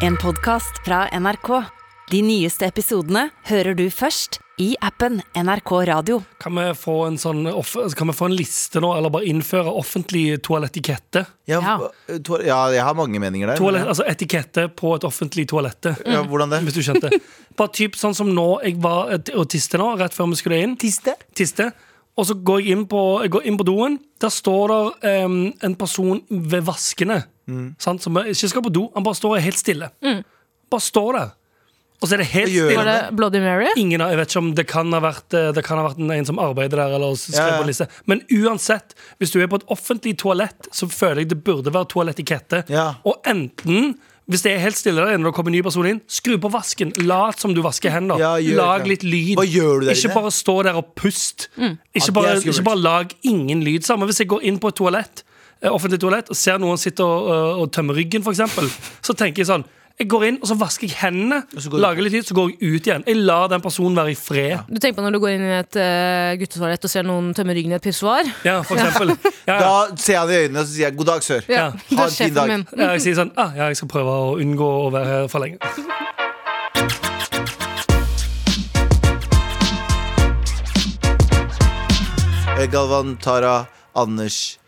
En podcast fra NRK. De nyeste episodene hører du først i appen NRK Radio. Kan vi, få en sånn, off- kan vi få en liste nå, eller bare innføre offentlig toalettikette? Ja, to ja, jeg har mange meninger der. Toalett, altså etikette på et offentlig toalette. ja, hvordan det? Hvis du skjønte. Bare typ sånn som nå jeg var og tiste nå, rett før vi skulle inn. Tiste? Tiste. Og så går jeg inn på, jeg går inn på doen. Der står det um, en person ved vaskene. Sant, som ikke skal på do. Han bare står helt stille. Bare står der. Og så er det helt stille. Var det Bloody Mary? Ingen, jeg vet ikke om det kan ha vært eh, Det kan ha vært en, som arbeider der Eller skrev Ja, ja. på liste Men uansett, hvis du er på et offentlig toalett Så føler jeg det burde være toalettikette Ja. Og enten hvis det er helt stille der inne det kommer en ny person inn, skru på vasken. Lat som du vasker hender. Ja, lag litt lyd. Hva gjør du der Ikke bare stå der og pust. Ikke, bare, ikke bare lag ingen lyd. Samme hvis jeg går inn på et toalett, offentlig toalett og ser noen sitte og, og, og tømme ryggen, eksempel, så tenker jeg sånn jeg går inn og så vasker jeg hendene, så går lager litt tid, så går jeg ut igjen. Jeg lar den personen være i fred. Du tenker på når du går inn i et uh, guttetoalett og ser noen tømme ryggen i et pissoar? Ja, for eksempel. Ja, ja. Da ser jeg han i øynene og så sier jeg 'god dag, sør'. Ja. Ha en fin dag. min. Ja, jeg sier sånn ah, ja, jeg skal prøve å unngå å være her for lenge. Eh, Galvan, Tara, Anders,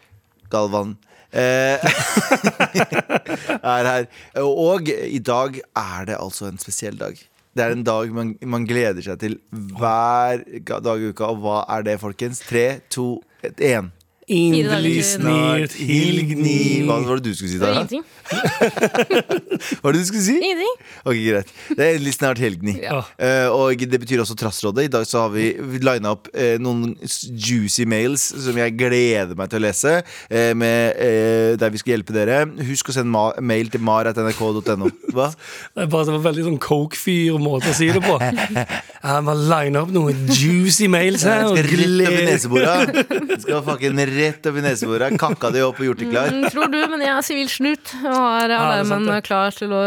Galvan eh, er her. Og i dag er det altså en spesiell dag. Det er en dag man, man gleder seg til hver dag i uka. Og hva er det, folkens? Tre, to, én. Til. snart Hilgni. Hva var det du skulle si, er ingenting. Hva var det du skulle si? Ingenting. Ok, greit. Det er endelig snart helgni. Ja. Eh, og det betyr også Trassrådet. I dag så har vi lina opp eh, noen juicy mails som jeg gleder meg til å lese. eh, med, eh, der vi skal hjelpe dere. Husk å sende ma mail til mar.nrk.no. Hva? Det er bare det var veldig sånn coke-fyr måte å si det på. Jeg må line opp noen juicy mails her. Jeg skal rett med neseborene. Skal fucking rett opp i nesebora. Kakka de opp og gjort de klar. Mm, tror du, men jeg er sivil snut og har er alarmen ja, klar til å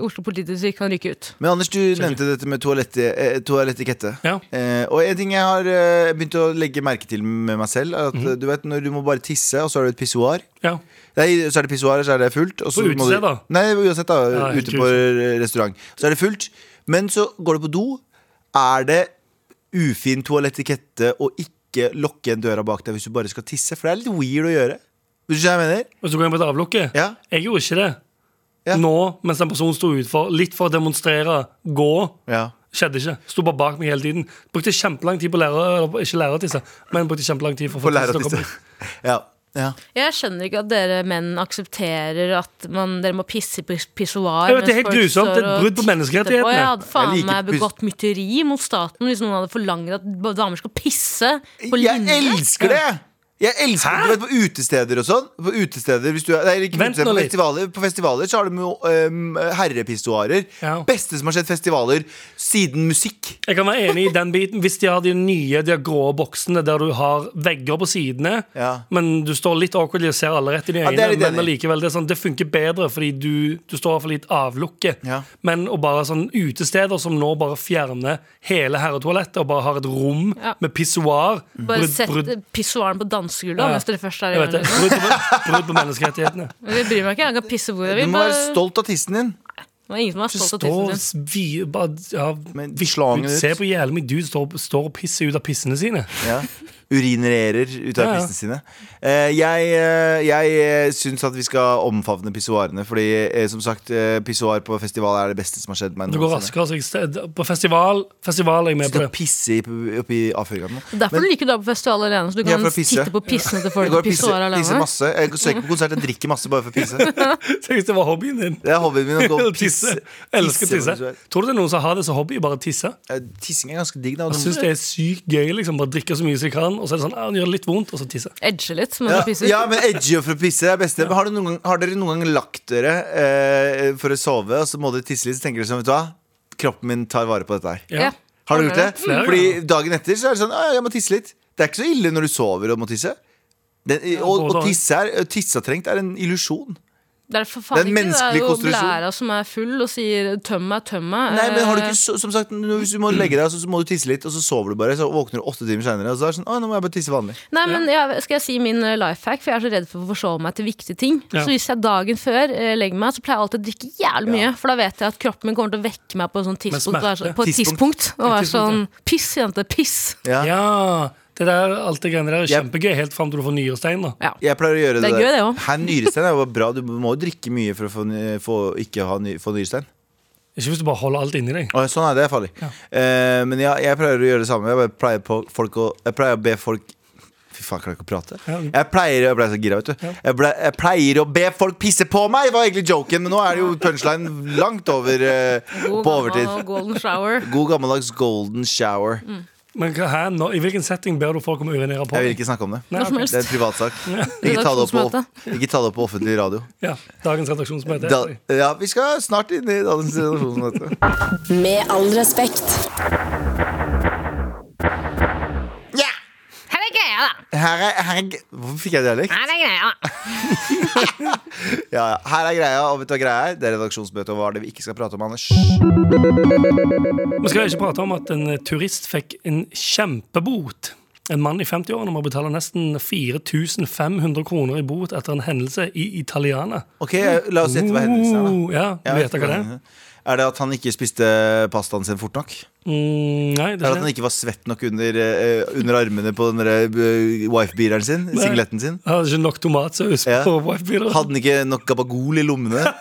Oslo politidistrikt kan rykke ut. Men Anders, du nevnte dette med toalett, eh, toalettikette. Ja. Eh, og en ting jeg har eh, begynt å legge merke til med meg selv, er at mm du vet når du må bare tisse, og så har du et pissoar. Ja. Nei, så er det pissoar, så er det fullt. Og så På utested, da? Nei, uansett, da. Ja, ute på restaurant. Så er det fullt. Men så går du på do. Er det ufin toalettikette å ikke lokke en døra bak deg hvis du bare skal tisse? For det er litt weird å gjøre. Hvis du hva jeg mener? Hvis du går inn på et avlukke. Ja. Jeg gjorde ikke det. Ja. Nå, mens den personen sto utfor, litt for å demonstrere gå. Ja. Skjedde ikke. Sto bare bak meg hele tiden. Brukte kjempelang tid på å lære Eller ikke lære å tisse, men brukte kjempelang tid for å få tisse. Ja. Ja. Jeg skjønner ikke at dere menn aksepterer at man, dere må pisse i pis- pissoar. Det er helt grusomt. Det er et brudd på menneskerettighetene. Jeg hadde faen Jeg meg begått mytteri mot staten hvis noen hadde forlangt at damer skal pisse på Jeg elsker det! Jeg elsker du vet, På utesteder og sånn. På utesteder hvis du er, Nei, ikke Vent utesteder, nå på litt. festivaler, på festivaler så har de jo um, herrepistoarer. Ja. Beste som har skjedd festivaler siden musikk. Jeg kan være enig i den biten Hvis de har de nye, de har grå boksene der du har vegger på sidene, Ja. men du står litt awkwardly og ser alle rett i de Ja, det er øynene, litt men enig. allikevel, det, er sånn, det funker bedre fordi du, du står for litt avlukket avlukke. Ja. Men å bare sånn utesteder som nå bare fjerner hele herretoalettet og bare har et rom Ja. med pissoar Bare brudd- sett brudd- pissoaren på dansegulvet Ja. hvis dere først er i verden. Brudd på, menneskerettighetene. Jeg bryr meg ikke, jeg kan pisse hvor jeg Du vil. må være stolt av tissen din. det var ingen som var stolt av tissen din. vi, bare, ja, Men. Se på jævlig mye dudes står, står og pisser ut av pissene sine. Ja. Urinererer ut av Ja, ja. pissene sine. Eh, jeg eh, jeg eh, syns at vi skal omfavne pissoarene. Fordi som sagt, pissoar på festival er det beste som har skjedd meg Det går raskere. altså, jeg, på festival, festival er jeg med på det. pisse i- oppi avføringen. Derfor liker du å dra på festival alene, så du kan titte på pissene til folk pissoar pisser alene. masse. Jeg søker på konsert, jeg drikker masse bare for å pisse. Tenk hvis det var hobbyen din. Det er hobbyen min å gå og pisse. Elsker Tisse tisse. Tror du det er noen som har det som hobby? Bare tisse? Tissing er ganske digg. Da. Jeg syns det er sykt gøy. liksom Bare drikke så mye som jeg kan, og så er det sånn, han gjør det litt vondt, og så tisser. Edge litt men Ja, pisser. ja, men edgy for å pisse er det beste. Men har, du noen gang, har dere noen gang lagt dere eh, for å sove, og så må dere tisse litt, så tenker dere sånn, vet du hva? Kroppen min tar vare på dette her. Ja. Har du gjort det? Flere Fordi dagen etter så er det sånn «Å, Jeg må tisse litt. Det er ikke så ille når du sover og må tisse. Den, og, og og. tisse er, tissatrengt er en illusjon. Det er for faen ikke. Det er jo blæra som er full og sier 'tøm meg, tøm meg'. Nei, men har du Eh, ikke, som sagt, Hvis du må legge deg, så, så må du tisse litt, og så sover du bare. Så våkner du åtte timer senere, og så er det sånn Å, nå må jeg bare tisse vanlig. Nei, men jeg, Skal jeg si min eh, life hack? For jeg er så redd for å forsove meg til viktige ting. Ja. Så hvis jeg dagen før eh, legger meg, så pleier jeg alltid å drikke jævlig mye. For da vet jeg at kroppen min kommer til å vekke meg på et sånt tidspunkt. og være så- På et Tidspunkt. tidspunkt. Og være sånn Piss, jente, piss. Ja. Ja, det der, alt det greiene der er kjempegøy helt fram til du får nyrestein. da Ja. Jeg pleier å gjøre det, Det er der. gøy, det. Her, Nyrestein er jo bra. Du må jo drikke mye for å få, få, ikke ha, ny- få nyrestein. Ikke hvis du bare holder alt inni deg. Sånn er det, det farlig. Eh, men ja, jeg pleier å gjøre det samme. Jeg, pleier på folk å, jeg pleier å be folk Fy faen, klarer ikke å prate? Ja. Jeg pleier Jeg ble så gira, vet du. Jeg, ble, jeg pleier å be folk pisse på meg! var egentlig joken, men nå er det jo punchline langt over uh, God på overtid. golden. God gammeldags golden shower. Men hva, hæ, nå, I hvilken setting ber du folk om å urinere på? Jeg vil ikke snakke om det. Nei, ok. Det er en privatsak. Ikke ta det opp på, ikke ta det opp på offentlig radio. Ja, Dagens redaksjonsmøte. Da, ja, vi skal snart inn i dagens redaksjonsmøte. Med all respekt. Greia, da! Her er, her er Hvorfor fikk jeg dialekt? Her er greia. Ja. Her er greia, og vet du hva greia er? Det er redaksjonsmøte, og hva er det vi ikke skal prate om, Anders? Vi skal ikke prate om at en eh, turist fikk en kjempebot. En mann i 50-årene må betale nesten 4500 kroner i bot etter en hendelse i Italiana. Ok, La oss gjette hva hendelsen er. da Uh, ja, du vet hva det er? Er det at han ikke spiste pastaen sin fort nok? Mm, nei, det Er det at han ikke var svett nok under, eh, under armene på den eh, wife-beateren sin? Singletten sin? Han hadde ikke nok tomatsaus Ja. på wife-beateren. Hadde han ikke nok gabagol i lommene?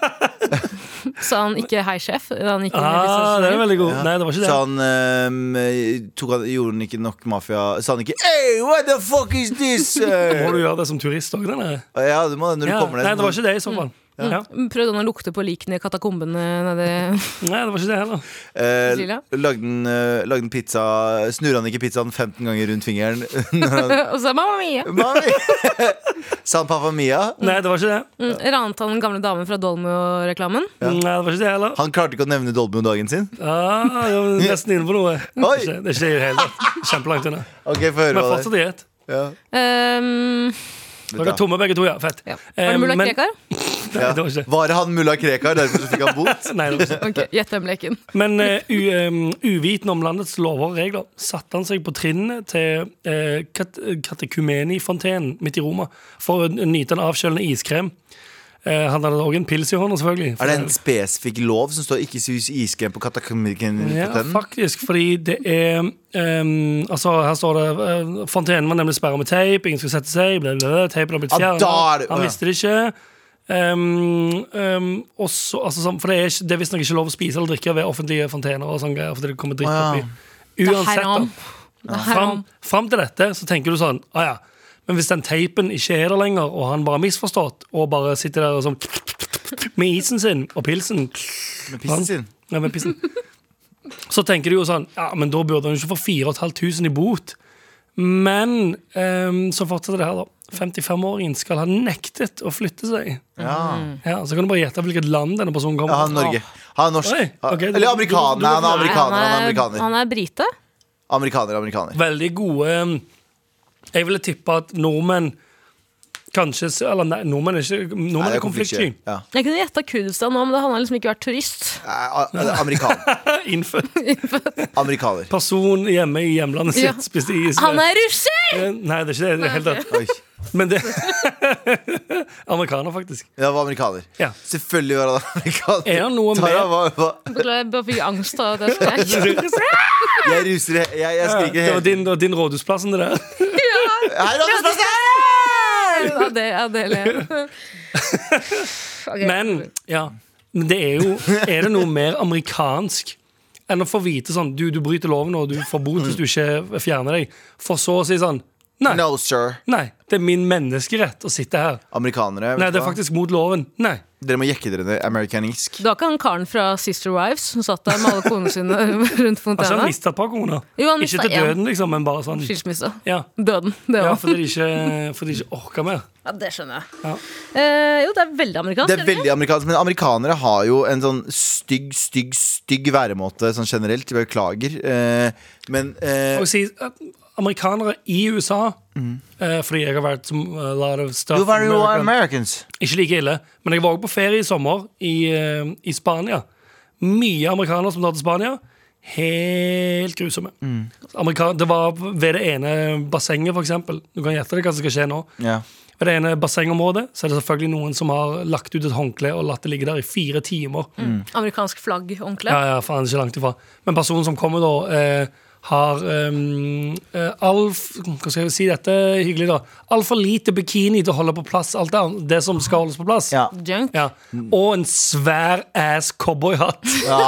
Sa han ikke 'hei, sjef'? Han Ah, det er veldig god. Nei, det var ikke det. Så han um, tok han, Gjorde han ikke nok mafia Sa han ikke Hey, what the fuck is this? Må du gjøre det som turist òg, den der? ja, du må det når du Ja. kommer ned. Nei, det var ikke det i så fall. Ja. Prøvde han å lukte på likene i katakombene nedi Nei, det var ikke det heller. Eh, lagde han eh, lagde han pizza Snurra han ikke pizzaen 15 ganger rundt fingeren? Han, Og så mamma mia! Sa han Pappa Mia? Nei, det var ikke det. Mm, Ranet han den gamle damen fra Dolmio-reklamen? Nei, det var ikke det heller. Han klarte ikke å nevne Dolmio-dagen sin? Ah, jeg var nesten inne på noe. Det Oi. er ikke det er ikke det hele tatt. Kjempelangt unna. Ok, få høre Men fortsatt i ett. ja. Um, Dere er tomme begge to, ja. Fett. ja. Var det mulla men- Krekar? Nei, det var ikke det. Var det han mulla Krekar, derfor fikk han bot? Nei, det var ikke. Ok, Gjett hvem leken. Men uh, u, um, uvitende om landets lover og regler satte han seg på trinnene til uh, kat Katekumeni-fontenen midt i Roma for å nyte en avkjølende iskrem. Eh, han hadde òg en pils i hånda, selvfølgelig. Er det en spesifikk lov som står 'ikke sus iskrem på katakomikken'? Ja, faktisk, fordi det er um, Altså, her står det uh, Fontenen var nemlig sperra med teip, ingen skulle sette seg, ble, ble, teipen har blitt er det- Han visste det ikke. Um, um, også, altså, for det er, ikke- det er visstnok ikke lov å spise eller drikke ved offentlige fontener. Og sånne greier, fordi det kommer dritt oppi. Det er Uansett, da. haram. Det er Fram, fram til dette så tenker du sånn ah, ja. Men hvis den teipen ikke er der lenger, og han bare har misforstått, og bare sitter der og sånn med isen sin og pilsen Med pissen sin. ja, med pissen. Så tenker du jo sånn Ja, men da burde han jo ikke få 4500 i bot. Men ehm, så fortsetter det her, da. 55-åringen skal ha nektet å flytte seg. Ja. Ja, Så kan du bare gjette hvilket land denne personen kommer Ja, han Norge. Han er norsk. Oi, ok, Eller amerikaner. Han er amerikaner. Han er han er, amerikaner. han er brite. Amerikaner, amerikaner. Veldig gode ehm, Jeg ville tippa at nordmenn kanskje Eller nei, nordmenn er ikke Nei, Nordmenn det er konfliktsky. Ja. Jeg kunne gjetta Kurdistan nå, men det- han har liksom ikke vært turist. Eh, a- Amerikaner. Innfødt Amerikaner. person hjemme i hjemlandet sitt Ja. spiste is. Han er russer! Eh, Nei, det er ikke det. det hele tatt. Oi. Men det Amerikaner, faktisk. Ja, var amerikaner. Ja. Selvfølgelig var han amerikaner. Er han noe Tara, med- hva, hva? Beklager, jeg bare fikk angst av det. Jeg ruser Jeg, jeg skriker det var hele din, det var din rådhusplass, det der. Hei, Rådhusplassen! Ja, det, ja, det ler. Ok. Men ja, men det er jo Er det noe mer amerikansk enn å få vite sånn Du, du bryter loven, og du får bot hvis du ikke fjerner deg, for så å si sånn Nei, No, sir. nei, det er min menneskerett å sitte her. Amerikanere. Nei, det er faktisk mot loven. Nei. Dere må jekke dere ned amerikanisk. Du har ikke han karen fra Sister Wives som satt der med alle konene sine rundt Altså, han fontena? mista et par koner. Jo, han Ikke til en. døden, liksom, men bare sånn Skilsmisse. Ja, Døden. Det ja òg. fordi de ikke, for de ikke orka mer. Ja, det skjønner jeg. Ja. Eh, jo, det er veldig amerikansk. Det er veldig amerikansk, men amerikanere har jo en sånn stygg, stygg, stygg væremåte sånn generelt. Beklager. Eh, men eh, Og si amerikanere i USA. eh, fordi jeg har vært som a lot of stuff in well Americans. Ikke like ille. Men jeg var også på ferie i sommer i, eh, i Spania. Mye amerikanere som drar til Spania. Helt grusomme. Mm. det var ved det ene bassenget, eksempel. Du kan gjette det hva som skal skje nå. Yeah. Ved det ene bassengområdet så er det selvfølgelig noen som har lagt ut et håndkle og latt det ligge der i fire timer. Amerikansk flagg-håndkle? Ja, ja, faen, ikke langt ifra. Men personen som kommer da, eh, har um, all, Hva skal jeg si dette hyggelig, da? Altfor lite bikini til å holde på plass alt det, det som skal holdes på plass. Ja. Junk. Ja. Og en svær ass cowboyhatt. ja,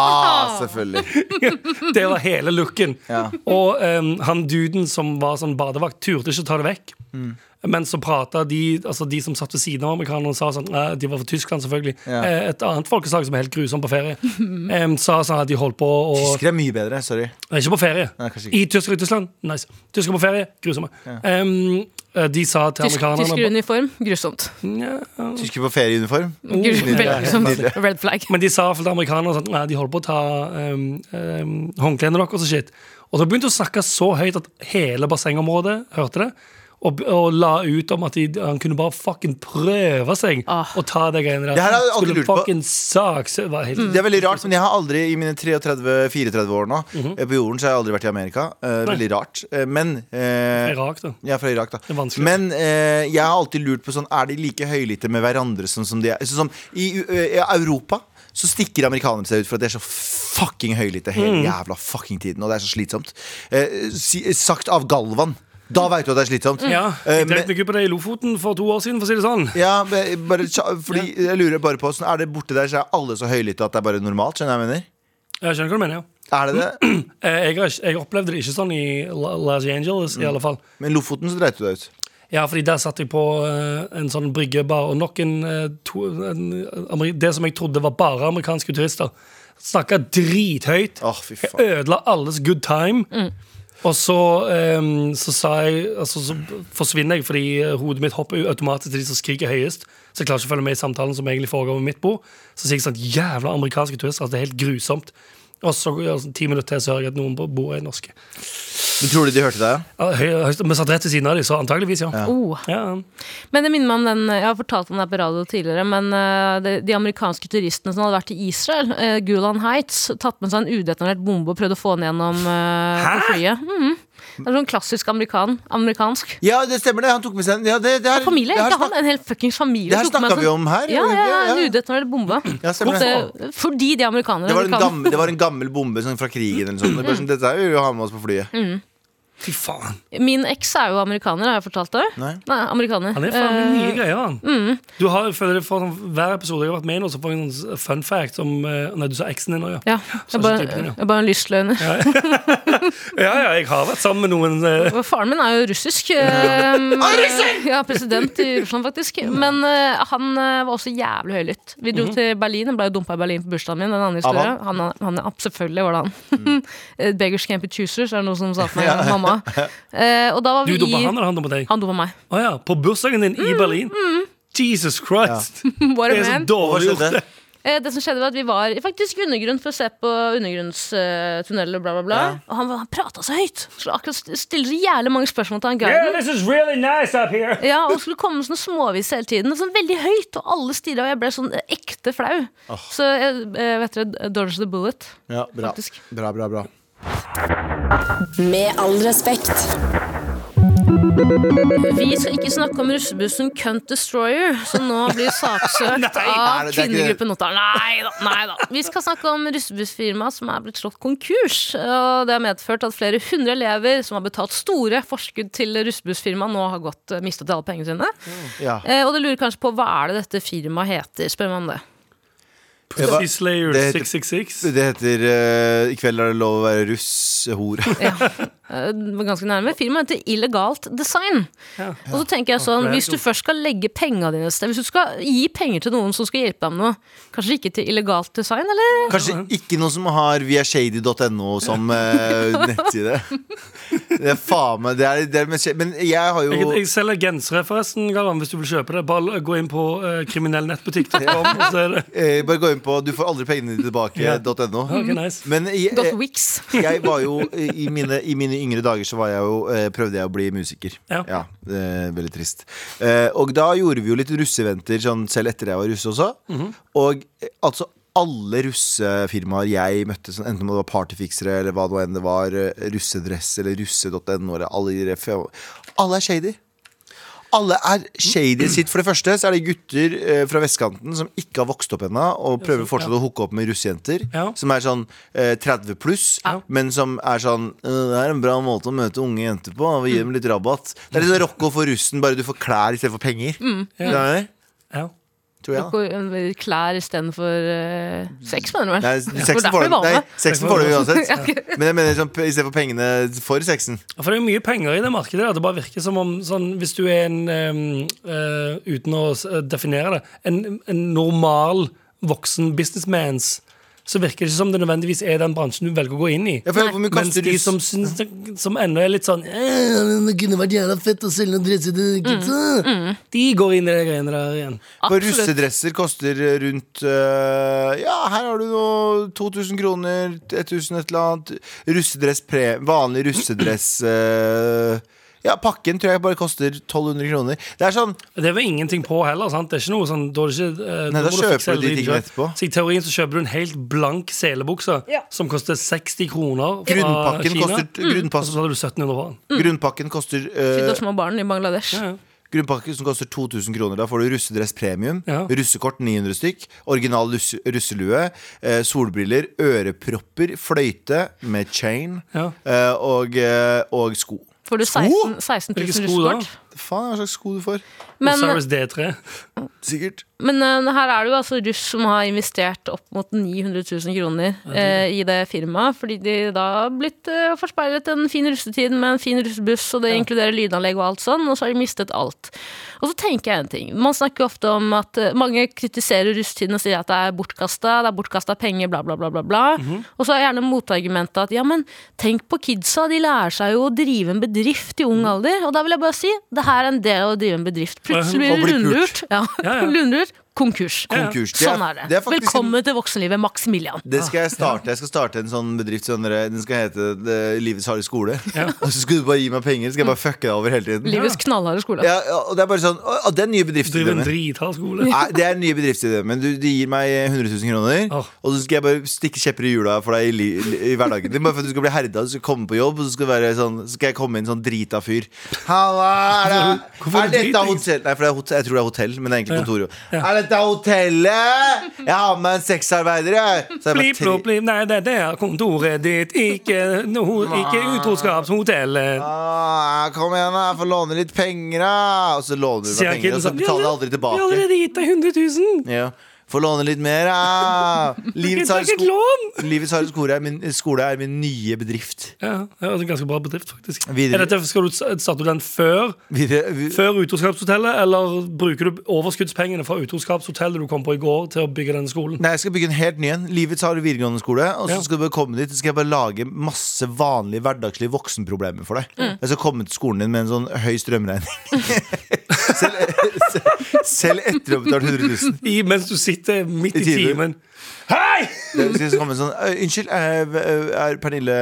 selvfølgelig. Det var hele looken. Ja. Og um, han duden som var sånn badevakt, turte ikke å ta det vekk. Mm. Men så prata de altså de som satt ved siden av amerikanerne, sa sånn eh, De var fra Tyskland, selvfølgelig. Ja. Eh, Et annet folkeslag som er helt grusomt på ferie. em, sa sånn at de holdt på å Tyskere er mye bedre. Sorry. Nei, Ikke på ferie. Nei, kanskje ikke. I Tyskland, Tyskland. Nice. Tyskere på ferie. Grusomme. Em, eh, de sa til Tysk, amerikanerne Tyskeruniform, grusomt. Ja, Tyskere på ferieuniform. Gru- nydelig. Veldig grusomt. Nydelig. Red flag. Men de sa til amerikanerne sånn, nei, de holder på å ta um, um, håndklærne deres og shit. Og da begynte de å snakke så høyt at hele bassengområdet hørte det. Og, og la ut om at de, han kunne bare fucking prøve seg Ah. ta de greiene der. Det her har jeg aldri lurt på. Saks, helt, det Det er veldig rart, men jeg har aldri i mine 33-34 år nå mm -hmm. På jorden så har jeg aldri vært i Amerika. Eh, veldig rart. Eh, men eh, Irak, da. Er fra Irak, da. er. Men eh, jeg har alltid lurt på sånn Er de like høylytte med hverandre sånn som de er? Sånn som i, eh, i Europa så stikker amerikanerne seg ut for at de er så fucking høylytte hele Mm. jævla fucking tiden. Og det er så slitsomt. Eh, si, sagt av Galvan. Da veit du at det er slitsomt. Ja, Eh, jeg dreit meg ut på det i Lofoten for to år siden, for å si det sånn. Ja, men bare, fordi jeg lurer bare på sånn, Er det borte der så er alle så høylytte at det er bare normalt? Skjønner jeg hva jeg mener? Jeg skjønner hva du mener, ja. Er det det? Eh, Jeg, har, ikke- jeg opplevde det ikke sånn i La- Los Angeles, Mm. i alle fall. Men Lofoten så dreit du deg ut. Ja, fordi der satt jeg på eh, en sånn bryggebar, og nok en, eh, to, en ameri- Det som jeg trodde var bare amerikanske turister. Snakka drithøyt. Åh, fy faen. Ødela alles good time. Og så, um, så jeg altså, Så forsvinner jeg fordi hodet mitt hopper automatisk til de som skriker høyest. Så jeg klarer ikke å følge med i samtalen som egentlig foregår ved mitt bord. Så sier jeg sånn Jævla amerikanske turister. Altså, det er helt grusomt. Og så altså, ti minutter til så hører jeg at noen på bordet er norske. Men tror du de hørte deg? Ja, høy- Vi satt rett ved siden av dem, så antageligvis, ja. Oh. ja. Men det minner meg om den Jeg har fortalt om det på radio tidligere, men uh, de, de amerikanske turistene som hadde vært i Israel, uh, Gulan Heights, tatt med seg en udetonert bombe og prøvd å få den gjennom uh, flyet. Mhm. Det er sånn klassisk amerikan, amerikansk. Ja, det stemmer det. Han tok med seg en ja, det, det er, Familie, det ikke han, en hel fuckings familie. Det her snakka vi om her. Ja, ja, ja, en ja. udetonert bombe. Ja, stemmer det. Det- Fordi de er amerikanere. Det var, en gammel, det var en gammel bombe sånn, fra krigen. Eller noe sånt. Mm. sånn, Dette er vil vi ha med oss på flyet. Fy faen. Min eks er jo amerikaner, har jeg fortalt det? Nei. amerikaner. Han er faen meg mye Eh, greier, han. Du har, føler for sånn, Hver episode jeg har vært med i så får jeg en fun fact om eh, Nei, du sa eksen din òg, ja. ja, jeg er bare, typen, ja. jeg bare en lystløgner. Ja, ja, jeg har vært sammen med noen eh, Faren min er jo russisk. eh, ja, president i Russland, faktisk. Men uh, han var også jævlig høylytt. Vi dro til Berlin. han ble jo dumpa i Berlin på bursdagen min. Den andre historien. Han, han, han, selvfølgelig var det han. Eh, Beggars choosers, er det noe som sa til meg mamma. Eh, og da var Du vi du dumma han, eller han dumma deg? Han dumma meg. Å ja, På bursdagen din i Berlin? Jesus Christ! What a Det er så dårlig gjort. det. Eh, det som skjedde var at Vi var faktisk i undergrunn for å se på undergrunnstunneler. bla bla bla Ja. Og han, han prata så høyt! Så akkurat st- stiller så jævlig mange spørsmål til han Yeah, guiden. this is really nice up here! Ja, og skulle komme med sånne småvis hele tiden. Sånn veldig høyt, og alle stirra, og jeg ble sånn ekte flau. Så jeg jeg vet dere, dodge the bullet. Ja, bra. Faktisk. bra, bra, bra. Med all respekt. Vi skal ikke snakke om russebussen Cunt Destroyer, som nå blir saksøkt av kvinnegruppen Ottar. Nei da, nei da. Vi skal snakke om russebussfirma som er blitt slått konkurs. Og det har medført at flere hundre elever som har betalt store forskudd til russebussfirma, nå har gått, mistet alle pengene sine. Ja. Eh, og du lurer kanskje på hva er det dette firmaet heter? Spør om det. Pussy Slayer det heter- 666. Det heter uh, 'I kveld er det lov å være russ, hore'. Ja, var ganske nærme. Firmaet heter Illegalt Design. Og så tenker jeg sånn, Hvis du først skal legge penga dine et sted, hvis du skal gi penger til noen som skal hjelpe deg med noe, kanskje ikke til illegalt design, eller? Kanskje ikke noen som har viashady.no som eh, nettside. Det er faen meg det er, det er Men jeg har jo Jeg, jeg selger gensere, forresten, Galvan, hvis du vil kjøpe det. Bare gå inn på uh, kriminellnettbutikk.com. og så er det eh, Bare gå inn på Du får aldri pengene dine Ja. tilbake.no. Ok, nice. Men jeg, Dot eh, Wix. jeg var jo i mine, i mine yngre dager så var jeg jo, eh, prøvde jeg å bli musiker. Ja. eh, veldig trist. Eh, og da gjorde vi jo litt russeventer sånn, selv etter jeg var russe også. Mhm. Og eh, altså alle russefirmaer jeg møtte, sånn, enten om det var partyfiksere eller hva det enn det var, russedress eller russe.no alle Alle er shady. Alle er shady sitt. For det første så er det gutter eh, fra vestkanten som ikke har vokst opp ennå, og prøver fortsatt å hooke opp med russejenter. Ja. Som er sånn eh, 30 pluss, men som er sånn «Øh, Det er en bra måte å møte unge jenter på. Og gi dem litt rabatt. Det er litt sånn Rocco for russen, bare du får klær istedenfor penger. Det er det, Ja. Tror jeg. Klær istedenfor uh, sex, mener du vel? Nei, sexen får nei, sexen får du uansett. Men jeg mener sånn, istedenfor pengene for sexen. For det er jo mye penger i det markedet. Det bare virker som om sånn, Hvis du er en em, uh, Uten å definere det En, en normal voksen businessmans så virker det ikke som det nødvendigvis er den bransjen du velger å gå inn i. Ja, for Mens de som, synes, som ennå er litt sånn «Eh, Det kunne vært jævla fett å selge noen dresser til gutta. De går inn i de greiene der igjen. For russedresser koster rundt uh, Ja, her har du noe 2000 kroner, 1000 et eller annet. Russedress pre... Vanlig russedress øh, Ja, pakken tror jeg bare koster 1200 kroner. Det er sånn Det var ingenting på heller. sant? Det er ikke noe sånn, da, er det ikke, eh, Nei, da må kjøper fikse du de hele tingene etterpå. Så I teorien så kjøper du en helt blank selebukse Ja. som koster 60 kroner fra Grunnpakken Kina. koster, Og grunnpass, så hadde du 1700 for den. grunnpakken koster Sitter øh, små barn i Bangladesh. Ja, ja. Grunnpakke som koster 2000 kroner. Da får du russedress premium, Ja. russekort 900 stykk, original russe, russelue, eh, solbriller, ørepropper, fløyte med chain Ja. eh, og, eh, og sko. Får du 16, 16 000 Hvilke sko russekort. Faen, hva slags sko du får? Men, Osiris D3. Sikkert. men uh, her er det jo altså russ som har investert opp mot 900 000 kroner uh, i det firmaet, fordi de da har blitt uh, forspeilet en fin russetid med en fin russebuss, og det inkluderer lydanlegg og alt sånn, og så har de mistet alt. Og så tenker jeg en ting. Man snakker ofte om at mange kritiserer russetiden og sier at det er bortkasta, det er bortkasta penger, bla, bla, bla, bla. bla. Og så er gjerne motargumentet at ja, men tenk på kidsa, de lærer seg jo å drive en bedrift i ung alder. Og da vil jeg bare si, det her er en del av å drive en bedrift. Plutselig blir bli du rundlurt. Ja, Ja, ja. Konkurs. Konkurs. Det er- Sånn er det. det er faktisk Velkommen til voksenlivet, Maximilian. Det skal jeg starte. Jeg skal starte en sånn bedrift. Sånn, den skal hete det, Livets harde skole. Og så skal du bare gi meg penger, så skal jeg bare fucke deg over hele tiden. Livets knallharde skole. Ja, og det er bare sånn Å, det er nye Driver en drithard skole. Nei, det er en ny bedriftsidé, men du, de gir meg 100 000 kroner. oh. Og så skal jeg bare stikke kjepper i hjula for deg i, li, i hverdagen din. Bare for at du skal bli herda, du skal komme på jobb, og så skal, være sånn, så skal jeg komme inn sånn drita fyr. Halla, er, det, er dette hotell? Nei, for det er hotell, jeg tror det er hotell, men det er egentlig kontor. jo. Dette hotellet? Jeg har med en sexarbeider, jeg. Blip, blop, blip. Nei, det, det er kontoret ditt, ikke, no, ikke utroskapshotellet. Ah, kom igjen. Jeg får låne litt penger, da. Og så låner du meg penger, og så sånn, betaler jeg aldri tilbake. Vi har allerede gitt deg 100 000. Ja. Får låne litt mer, da. Livets harde sko- harde skole skole er min nye bedrift. Ja, ja, det er en ganske bra bedrift, faktisk. Videre. Er dette, skal du starte den før, Videre, før utroskapshotellet, eller bruker du overskuddspengene fra utroskapshotellet du kom på i går, til å bygge denne skolen? Nei, jeg skal bygge en helt ny en. Livets harde videregående skole. Og så Ja. skal du bare komme dit Så skal jeg bare lage masse vanlige hverdagslige voksenproblemer for deg. Mm. Jeg skal komme til skolen din med en sånn høy strømregning. selv, selv, etter å ha betalt 100 000. I, mens du sitter midt I i timen. Hei! Det skal komme en sånn Unnskyld, er, er Pernille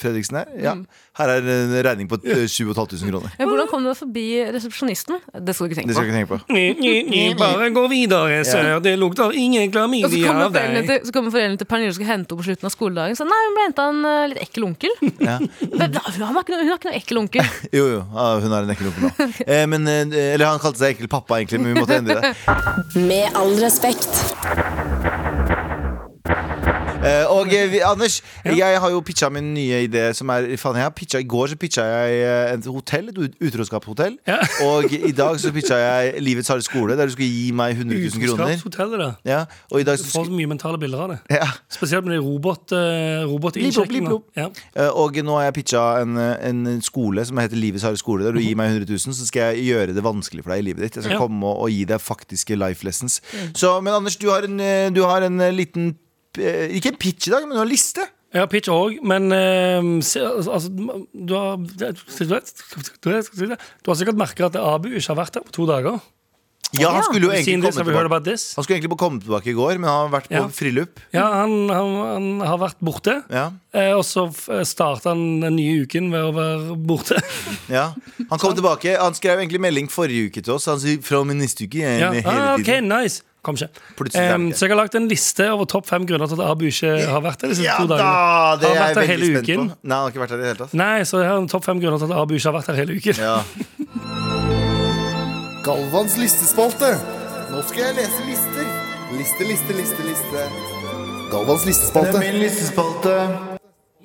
Fredriksen her? Ja. Her er en regning på ø, 7500 kroner. Ja, hvordan kom du deg forbi resepsjonisten? Det skal du ikke Det tenke skal på. ikke tenke på. Ni, ni, ni, bare gå videre, sør. Det lukter ingen klamydia av deg. til, så kommer foreldrene til Pernille og skal hente henne på slutten av skoledagen. Så nei, hun ble henta en litt ekkel onkel. Ja. Men, Hun har ikke noe, hun har ikke noe ekkel onkel. Jo, jo, hun er en ekkel onkel nå. Eh, men, eller han kalte seg ekkel pappa, egentlig, men vi måtte endre det. Med all respekt. Eh, og eh, vi, Anders, jeg har jo pitcha min nye idé som er faen, jeg har pitcha, I går så pitcha jeg eh, et hotell, et ut- utroskapshotell. Og i dag så pitcha jeg Livets harde skole, der du skulle gi meg 100 000 kroner. Utroskapshotellet, da. Ja, og i dag Du får så mye mentale bilder av det. ja. Spesielt med de robot, blip, Ja. Eh, Og nå har jeg pitcha en, eh, en skole som heter Livets harde skole, der du gir meg 100 000, så skal jeg gjøre det vanskelig for deg i livet ditt. Jeg skal Ja. komme og, og gi deg faktiske life lessons. Så, men Anders, du har en, eh, du har en eh, liten eh, Ikke en pitch i dag, men du har liste. Jeg har pitch òg, men eh, se, altså, du, har, du, har sikkert merka at Abu ikke har vært der på to dager. Ja, han skulle jo egentlig komme tilbake? Han skulle egentlig komme tilbake i går, men han har vært på Ja. frillup. Ja, han, han, han har vært borte. Ja, Eh, og så starta han den nye uken ved å være borte. ja. Han kom tilbake. Han skrev egentlig melding forrige uke til oss. Han sier fra min neste uke. Jeg, Ja. hele Ah, ok, nice Kom ikke. Ikke. så jeg har lagt en liste over topp fem grunner til at Abu ikke har vært her. disse Ja to da! dagene. Det Har vært veldig hele uken. på. Nei, han har ikke vært her i det hele tatt. Nei, så jeg har en topp fem grunner til at Abu ikke har vært her hele uken. Ja. Galvans listespalte. Nå skal jeg lese lister. Liste, liste, liste, liste. Galvans listespalte. Det er min listespalte.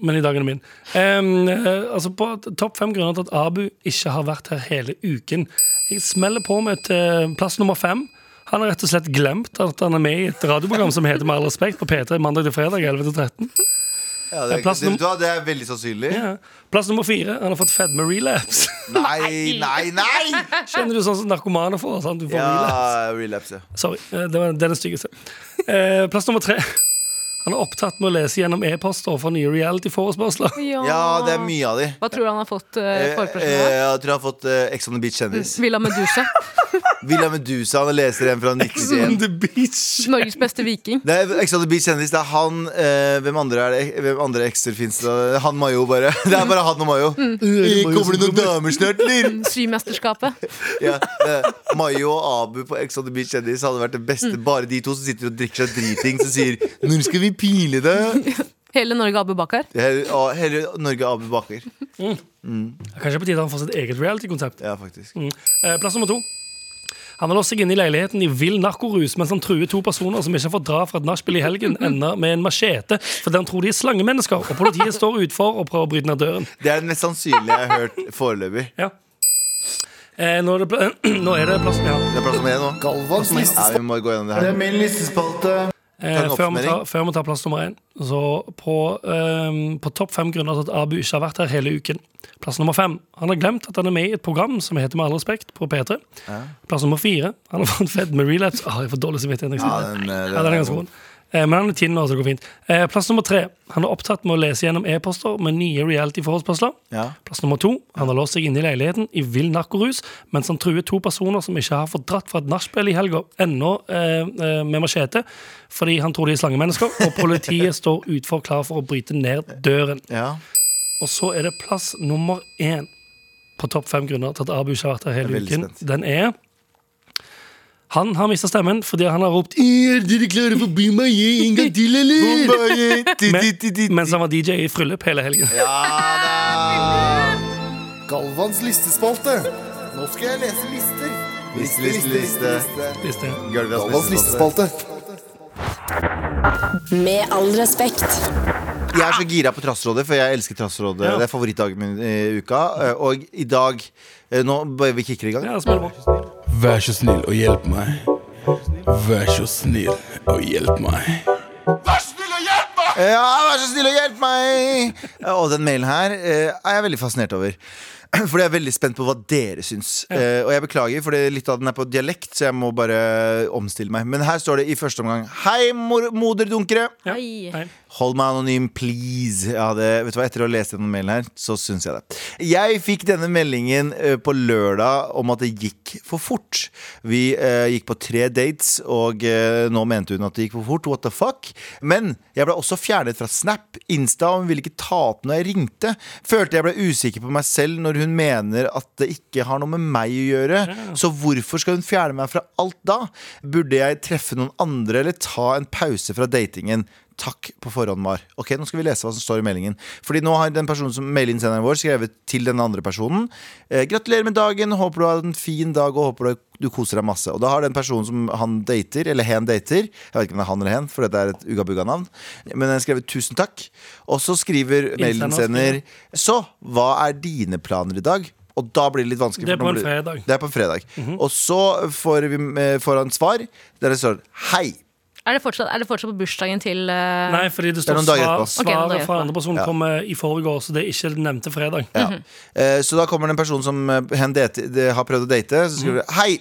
Men i dag er det min. Um, altså på Topp fem grunner til at Abu ikke har vært her hele uken. Jeg smeller på med et uh, plass nummer fem. Han har rett og slett glemt at han er med i et radioprogram som heter Med all respekt på P3 mandag til fredag 11 til 13. Ja, det, er, Plass num- det er veldig sannsynlig. Ja. Plass nummer fire. Han har fått fedme relapse. Nei, nei, nei! Kjenner du sånn som narkomane får? Sant? Du får relapse. Ja, relapse. Sorry, eh, det, var, det er den styggeste. Eh, plass nummer tre. Han er opptatt med å lese gjennom e-poster fra nye reality-forespørsler. Ja, det er mye av de. Hva tror du han har fått uh, Eh, eh, jeg tror han har fått uh, Ex on the Beach kjendis. Villa Medusa. Villa Medusa. Han leser en fra 91. The beach. Norges beste viking. Det er Ex on the Beach kjendis. Det er han eh, Hvem andre er det? Hvem andre ekser fins det? Han Mayo, bare. Det er bare han og Mayo. Mm. Kommer det noen damer snart, eller? Symesterskapet. Ja, eh, Mayo og Abu på Ex on the Beach kjendis hadde vært det beste. Bare de to som sitter og drikker seg dritings og sier 'Når skal vi pile det?' Hele Norge Abu Bakar. Hele, å, hele Norge Abu Bakar. Mm. Mm. Kanskje på tide han får sitt eget reality-konsept. Ja, faktisk. Eh, plass nummer to. Han har låst seg inne i leiligheten i vill narkorus mens han truer to personer som ikke får dra fra et nachspiel i helgen, ender med en machete fordi han tror de er slangemennesker, og politiet står utfor og prøver å bryte ned døren. Det er det mest sannsynlige jeg har hørt foreløpig. Ja. Eh, nå, er det, nå er det plass ja. Det er plass nummer én nå. Galvans Ja, vi må gå gjennom det her. Det er min listespalte. Eh, før, vi tar, før vi tar plass nummer én. Så på, ehm, på topp fem grunner til at Abu ikke har vært her hele uken. Plass nummer fem. Han har glemt at han er med i et program som heter Med all respekt på P3. Plass nummer fire. Han har fått fedd med relapse. Ah, jeg får dårlig samvittighet. når Ja, den, den, den, eh, den er ganske vond. Eh, Men han er tynn nå, så det går fint. Eh, Plass nummer tre. Han er opptatt med å lese gjennom e-poster med nye reality-forespørsler. Ja. Plass nummer to. Han har låst seg inne i leiligheten i vill narkorus mens han truer to personer som ikke har fått dratt fra et nachspiel i helga, ennå eh, eh, med machete, fordi han tror de er slangemennesker, og politiet står utfor klar for å bryte ned døren. ja. Og så er det plass nummer én på topp fem grunner til at Abu ikke har vært her hele uken. Den er han har mista stemmen fordi han har ropt Er dere klare for Bumaye en gang til, eller? Men, mens han var DJ i bryllup hele helgen. Ja da! Galvans listespalte. Nå skal jeg lese lister. Liste, liste, liste. Liste. Galvans listespalte. Med all respekt. Jeg er så gira på Trassrådet, for jeg elsker Trassrådet. Ja. Det er favorittdagen min i uka. Og i dag eh, Nå bare vi kikker i gang. Ja, spill meg. Vær så snill og hjelp meg. Vær så snill og hjelp meg. Ja, vær så snill og hjelp meg! Og den mailen her eh, er jeg veldig fascinert over. Fordi jeg er veldig spent på hva dere syns. Eh, og jeg beklager, for litt av den er på dialekt, så jeg må bare omstille meg. Men her står det i første omgang Hei, moderdunkere! Ja. Hei. Hold meg anonym, please. Hadde, vet du hva, Etter å ha lest denne mailen her, så syns jeg det. Jeg fikk denne meldingen eh, på lørdag om at det gikk for fort. Vi eh, gikk på tre dates, og eh, nå mente hun at det gikk for fort. What the fuck? Men jeg ble også fjernet fra Snap, Insta, og hun ville ikke ta opp når jeg ringte. Følte jeg ble usikker på meg selv når hun mener at det ikke har noe med meg å gjøre. Så hvorfor skal hun fjerne meg fra alt da? Burde jeg treffe noen andre eller ta en pause fra datingen? Takk på forhånd, Mar. Ok, Nå skal vi lese hva som står i meldingen. Fordi nå har den personen som mailinnsenderen vår skrevet til den andre personen. Eh, gratulerer med dagen, håper du har en fin dag og håper du, koser deg masse. Og da har den personen som han dater, eller hen dater Jeg vet ikke om det er han eller hen, for dette er et ugga-bugga-navn. Men den har skrevet 'tusen takk'. Og så skriver mailinnsender Så, hva er dine planer i dag? Og da blir det litt vanskelig. Det er på en blir- fredag. Det er på en fredag. Og så får, vi, eh, får han svar der det står 'Hei'. Er det fortsatt, er det fortsatt på bursdagen til uh... Nei, fordi det står svar. Svaret dager fra andre person Ja. kom i forgårs, så det er ikke den nevnte fredag. Ja. Eh, Så da kommer det en person som eh, hen date, de har prøvd å date. Så skriver mm. Hei,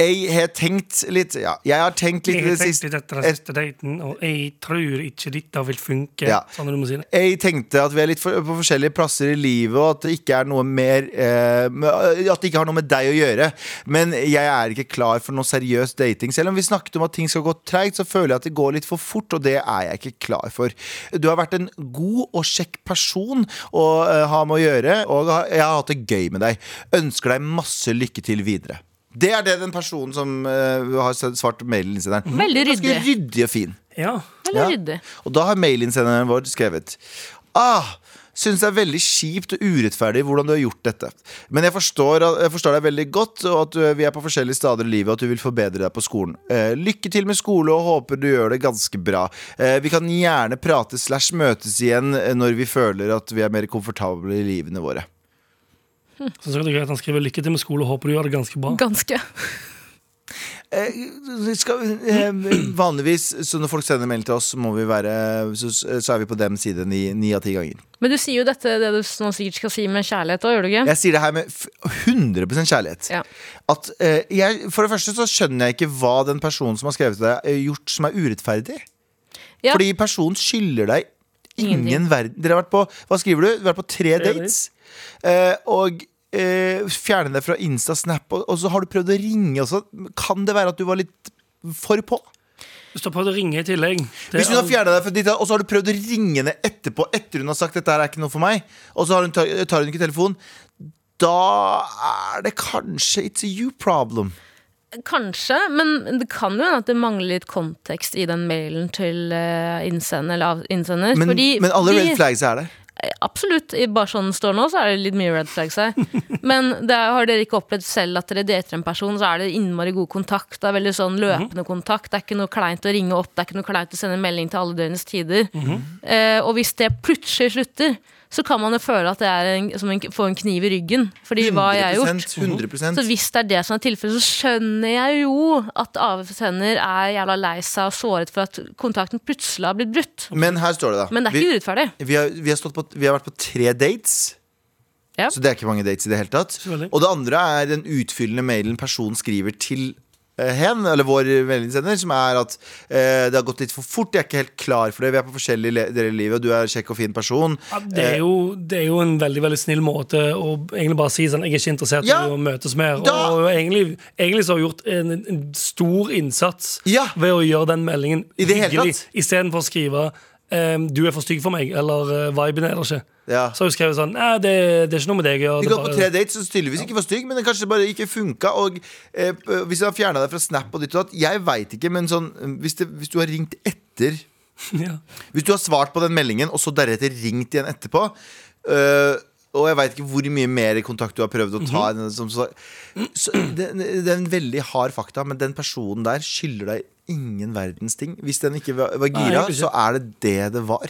jeg har tenkt litt Ja, jeg har tenkt litt Jeg har tenkt litt etter den siste daten, og jeg tror ikke dette vil funke. Ja. Sånn si det. Jeg tenkte at vi er litt for, på forskjellige plasser i livet, og at det ikke er noe mer eh, At det ikke har noe med deg å gjøre. Men jeg er ikke klar for noe seriøs dating. Selv om vi snakket om at ting skal gå treigt, så føler jeg at det går litt for fort, og det er jeg ikke klar for. Du har vært en god og kjekk person å eh, ha med å gjøre, og jeg har hatt det gøy med deg. Ønsker deg masse lykke til videre. Det er det den personen som uh, har svart mailinnsenderen. Veldig ryddig. Ganske ryddig. ryddig og fin. Ja. Veldig Ja. ryddig. Og da har mailinnsenderen vår skrevet Ah, Synes det er veldig kjipt og urettferdig hvordan du har gjort dette. Men jeg forstår, jeg forstår deg veldig godt, og at du, vi er på forskjellige steder i livet, og at du vil forbedre deg på skolen. Eh, lykke til med skole, og håper du gjør det ganske bra. Eh, vi kan gjerne prate slash møtes igjen eh, når vi føler at vi er mer komfortable i livene våre. Så det er greit Han skriver lykke til med skole håper du gjør det ganske bra. Ganske. Eh, skal, eh, vanligvis, så når folk sender melding til oss, så, må vi være, så, så er vi på dem side ni ni av ti ganger. Men du sier jo dette det du nå sikkert skal si med kjærlighet òg, gjør du ikke? Jeg sier det her med f- 100 kjærlighet. Ja. At eh, jeg, For det første så skjønner jeg ikke hva den personen som har skrevet til deg, har gjort som er urettferdig. Ja. Fordi personen skylder deg ingen Ingenting. verden. Dere har vært på Hva skriver du? Vært på tre Tre dates. Eh, og eh, fjerne deg fra Insta, Snap, og, og så har du prøvd å ringe også. Kan det være at du var litt for på? Du står på å ringe i tillegg det Hvis hun har fjerna deg fra ditt, og så har du prøvd å ringe henne etterpå, etter hun har sagt dette her er ikke noe for meg, og så har hun, tar hun ikke telefonen, da er det kanskje it's a you problem. Kanskje, men det kan jo hende at det mangler litt kontekst i den mailen til eh, innsender. Eller innsender Men, fordi men alle de- red flags er der. Absolutt. i- Bare sånn det står nå, så er det litt mye red flags her. Men det er, har dere ikke opplevd selv at dere dater en person, så er det innmari god kontakt. Det er veldig sånn løpende kontakt. Det er ikke noe kleint å ringe opp, det er ikke noe kleint å sende melding til alle døgnets tider. eh, og hvis det plutselig slutter, så kan man jo føle at det er en, som en, få en kniv i ryggen. Fordi hva har jeg gjort? 100%, Så hvis det er det som er tilfellet, så skjønner jeg jo at avsender er jævla lei seg og såret for at kontakten plutselig har blitt brutt. Men her står det, da. Men det er vi, ikke urettferdig. vi, har, vi, har stått på, vi har vært på tre dates. Ja. Så det er ikke mange dates i det hele tatt. Og det andre er den utfyllende mailen personen skriver til hen, eller vår meldingssender, som er at eh, det har gått litt for fort. Jeg er ikke helt klar for det. Vi er på forskjellige le- deler i livet, og du er en kjekk og fin person. Ja, det, er jo, det er jo en veldig veldig snill måte å egentlig bare si sånn Jeg er ikke interessert Ja. i å møtes mer. Da- Og egentlig, egentlig så har vi gjort en, en stor innsats Ja. ved å gjøre den meldingen I hyggelig, istedenfor å skrive ehm, 'du er for stygg for meg', eller uh, 'viben er der ikke'. Ja. Så har hun skrevet sånn 'nei, det, det er ikke noe med deg å gjøre'. Vi går på tre dates så tydeligvis ikke var stygg, men den kanskje bare ikke funka. Og eh, hvis jeg har fjerna deg fra Snap og ditt og datt, jeg veit ikke, men sånn hvis, det, hvis du har ringt etter ja. Hvis du har svart på den meldingen, og så deretter ringt igjen etterpå øh, Og jeg veit ikke hvor mye mer kontakt du har prøvd å ta. Som, så, så, det, det er en veldig hard fakta, men den personen der skylder deg ingen verdens ting. Hvis den ikke var, var gira, Nei, ikke. så er det det det var.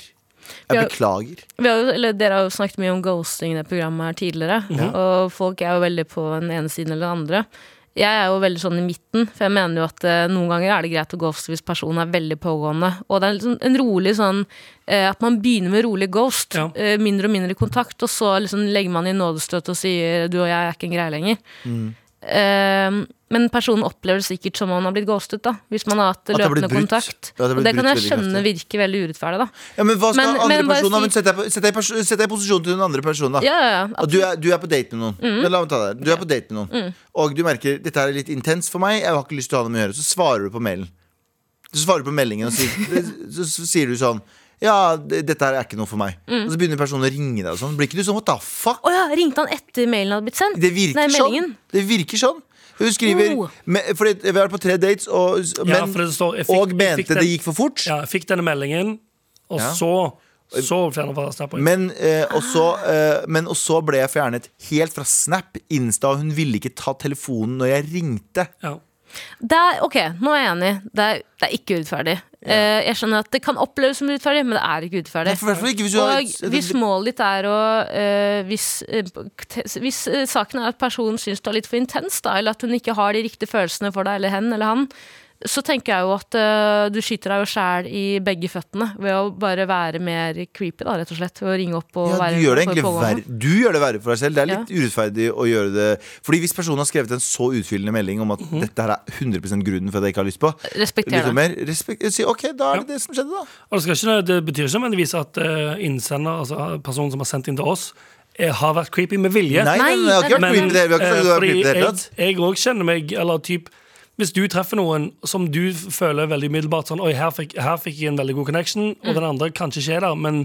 Jeg har, beklager. Vi har eller Dere har jo snakket mye om ghosting i det programmet her tidligere. Og folk er jo veldig på den ene siden eller den andre. Jeg er jo veldig sånn i midten, for jeg mener jo at eh, noen ganger er det greit å ghoste hvis personen er veldig pågående. Og det er liksom en rolig sånn eh, At man begynner med rolig ghost. Ja. eh, mindre og mindre kontakt, og så liksom legger man i nådestøt og sier du og jeg er ikke en greie lenger. Eh, men personen opplever det sikkert som om han har blitt ghostet, da. Hvis man har hatt løpende brutt. kontakt. Ja, det og det kan jeg skjønne virker veldig urettferdig, da. Ja, men hva skal Men- andre men personer si- Sett deg, på- sett deg sett deg i posisjon til den andre personen. da Ja, ja. Og du er, du er på date med noen. Mm. La meg ta det. Du er på date med noen Og du merker dette er litt intenst for meg. Jeg har ikke lyst til å ha det med å gjøre. Så svarer du på mailen. Så svarer du på meldingen og sier, så, så sier du sånn Ja, dette her er ikke noe for meg. Og så begynner personen å ringe deg. og sånn Blir ikke du sånn what the fuck? Oh ja, ringte han etter mailen hadde blitt sendt? Det virker Nei, sånn. Det virker sånn. Hun skriver Oh. Fordi vi har vært på tre dates, og, men, ja, det står, fikk- og mente den- det gikk for fort. Ja, jeg fikk denne meldingen, og Ja. så Så fjernet fra Snap. Men, eh, og så, eh, men og så ble jeg fjernet helt fra Snap, Insta, og hun ville ikke ta telefonen når jeg ringte. Ja. Det er, ok, nå er jeg enig. Det er, det er ikke urettferdig. Eh, jeg skjønner at det kan oppleves som urettferdig, men det er ikke urettferdig. Hvis har hvis målet ditt er å eh, Hvis, eh, hvis eh, saken er at personen syns du er litt for intens, da, eller at hun ikke har de riktige følelsene for deg, eller hen eller han, så tenker jeg jo at uh, du skyter deg jo sjæl i begge føttene ved å bare være mer creepy, da, rett og slett. Ved å ringe opp og Ja, være du gjør det egentlig verre Du gjør det verre for deg selv. Det er litt urettferdig å gjøre det Fordi hvis personen har skrevet en så utfyllende melding om at Mhm. dette her er 100 grunnen for at jeg ikke har lyst på Respekter det. mer, respekt, si ok, da er det det som skjedde, da. Og det, skal ikke, det betyr ikke nødvendigvis at uh, innsender, altså personen som har sendt inn til oss, jeg har vært creepy med vilje. Nei, nei, nei, nei, har ikke vært nei, creepy nei, det. Vi har ikke sagt at du eh, Hvis du treffer noen som du føler veldig umiddelbart sånn Oi, her fikk, her fikk jeg en veldig god connection, og den andre kanskje ikke er der, men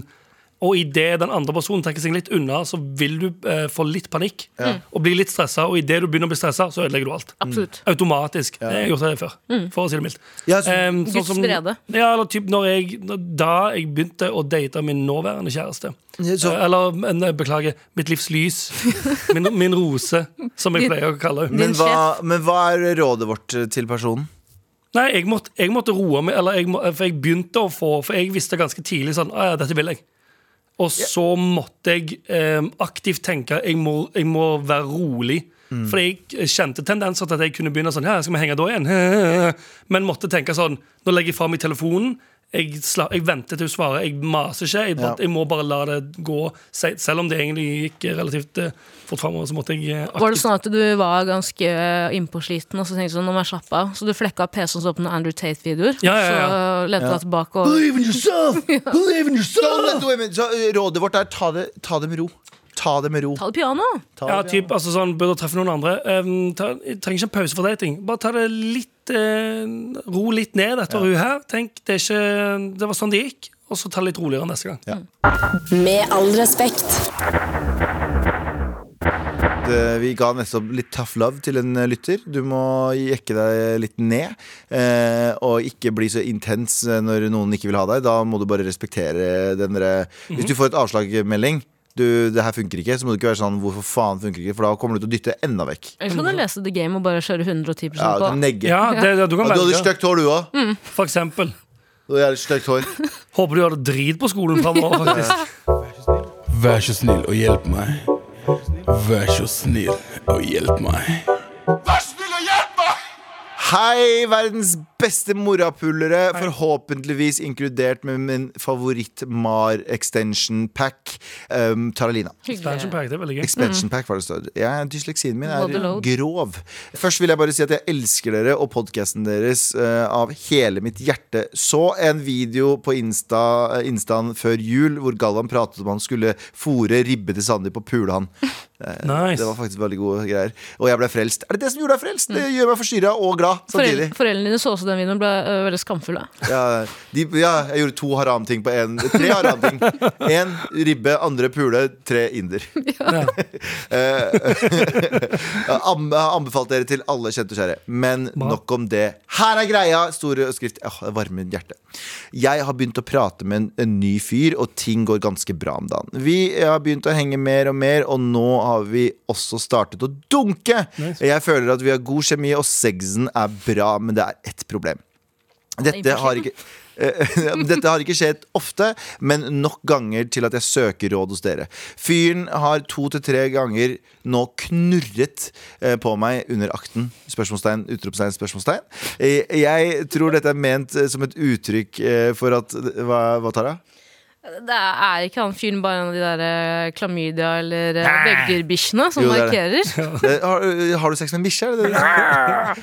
og idet den andre personen trekker seg litt unna, så vil du eh, få litt panikk og bli litt stressa. Og idet du begynner å bli stressa, så ødelegger du alt. Absolutt. Automatisk. Jeg har gjort det før, for å si det mildt. Ja, så- Em, Guds vrede. Ja, eller typ når jeg, da jeg begynte å date min nåværende kjæreste. Ja, så- Eh, Eller, men, eh, beklager, mitt livs lys. Min, min rose, som jeg pleier å kalle henne. Men hva, men hva er rådet vårt eh, til personen? Nei, jeg måtte, jeg måtte roe meg, eller jeg, må, for jeg begynte å få For jeg visste ganske tidlig sånn Å ja, dette vil jeg. Og så måtte jeg eh, aktivt tenke jeg må, jeg må være rolig. Mm. For jeg kjente tendenser til at jeg kunne begynne sånn Ja, skal vi henge da igjen? Men måtte tenke sånn Nå legger jeg fra meg telefonen. Jeg, sla, jeg venter til hun svarer. Jeg maser ikke. Jeg, Ja. jeg må bare la det gå. Selv om det egentlig gikk relativt eh, fort framover, så måtte jeg eh, Var det sånn at du var ganske eh, innpåsliten og så tenkte du sånn, nå må jeg slappe av? Så du flekka PC-en så på noen Andrew Tate-videoer? Ja, ja, ja. Så lente du deg tilbake og Believe in yourself! Believe in yourself! Så, rådet vårt er ta det, ta det med ro. Ta det med ro. Ta det piano! Ta Ja, typ, altså sånn, Burde treffe noen andre. Um, ta, jeg trenger ikke en pause for dating. Bare ta det litt Ro litt ned etter hun her. Tenk, det, er ikke, det var sånn det gikk. Og så ta det litt roligere neste gang. Med all respekt. Eh, Vi ga nettopp litt tough love til en eh, lytter. Du må jekke deg litt ned. Eh, og ikke bli så intens eh, når noen ikke vil ha deg. Da må du bare respektere den dere, Hvis du får et avslagmelding du, det her funker ikke, så må du ikke være sånn Hvorfor faen funker det ikke? For da kommer du til å dytte enda vekk. Eller så kan du lese The Game og bare kjøre 110 Ja, på. negge. Ja, det, det, du Ja, kan du hadde stygt hår, du òg. For eksempel. Du hadde støkt stygt hår. Håper du har det drit på skolen framover, faktisk. Vær så snill og hjelp meg. Vær så snill og hjelp meg. Hei, verdens beste morapulere. Forhåpentligvis inkludert med min favoritt-Mar extension pack, um, Taralina. Expansion pack, det er veldig gøy. Expansion pack, var det stod. Ja, dysleksien min er grov. Først vil jeg bare si at jeg elsker dere og podkasten deres uh, av hele mitt hjerte. Så en video på Insta, eh, Instaen før jul hvor Galvan pratet om han skulle fòre ribbe til Sandeep og pule han. Eh, Nice. Det var faktisk veldig gode greier. Og jeg ble frelst. Er det det som gjorde deg frelst? Det gjør meg forstyrra og glad samtidig. Foreldre, foreldrene dine så også den videoen, ble uh, veldig skamfulle. Ja, de, ja, jeg gjorde to haram-ting på én. Tre haram-ting. Én ribbe, andre pule, tre inder. Ja. Jeg har anbefalt dere til alle kjente og kjære. Men nok om det. Her er greia! Store skrift. Åh, det varmer mitt hjerte. Jeg har begynt å prate med en, en ny fyr, og ting går ganske bra om dagen. Vi har begynt å henge mer og mer, og nå har vi også startet å dunke. Jeg føler at vi har god kjemi, og sexen er bra, men det er ett problem. Dette har ikke Eh, Dette har ikke skjedd ofte, men nok ganger til at jeg søker råd hos dere. Fyren har to til tre ganger nå knurret eh, på meg under akten. Spørsmålstegn, utropstegn, spørsmålstegn. Eh, Jeg tror dette er ment som et uttrykk for at Hva, hva Tara? Det er ikke han fyren bare en av de der eh, klamydia- eller veggerbikkjene som Jo, det er det. markerer? Eh, Har, har du sex med en bikkje?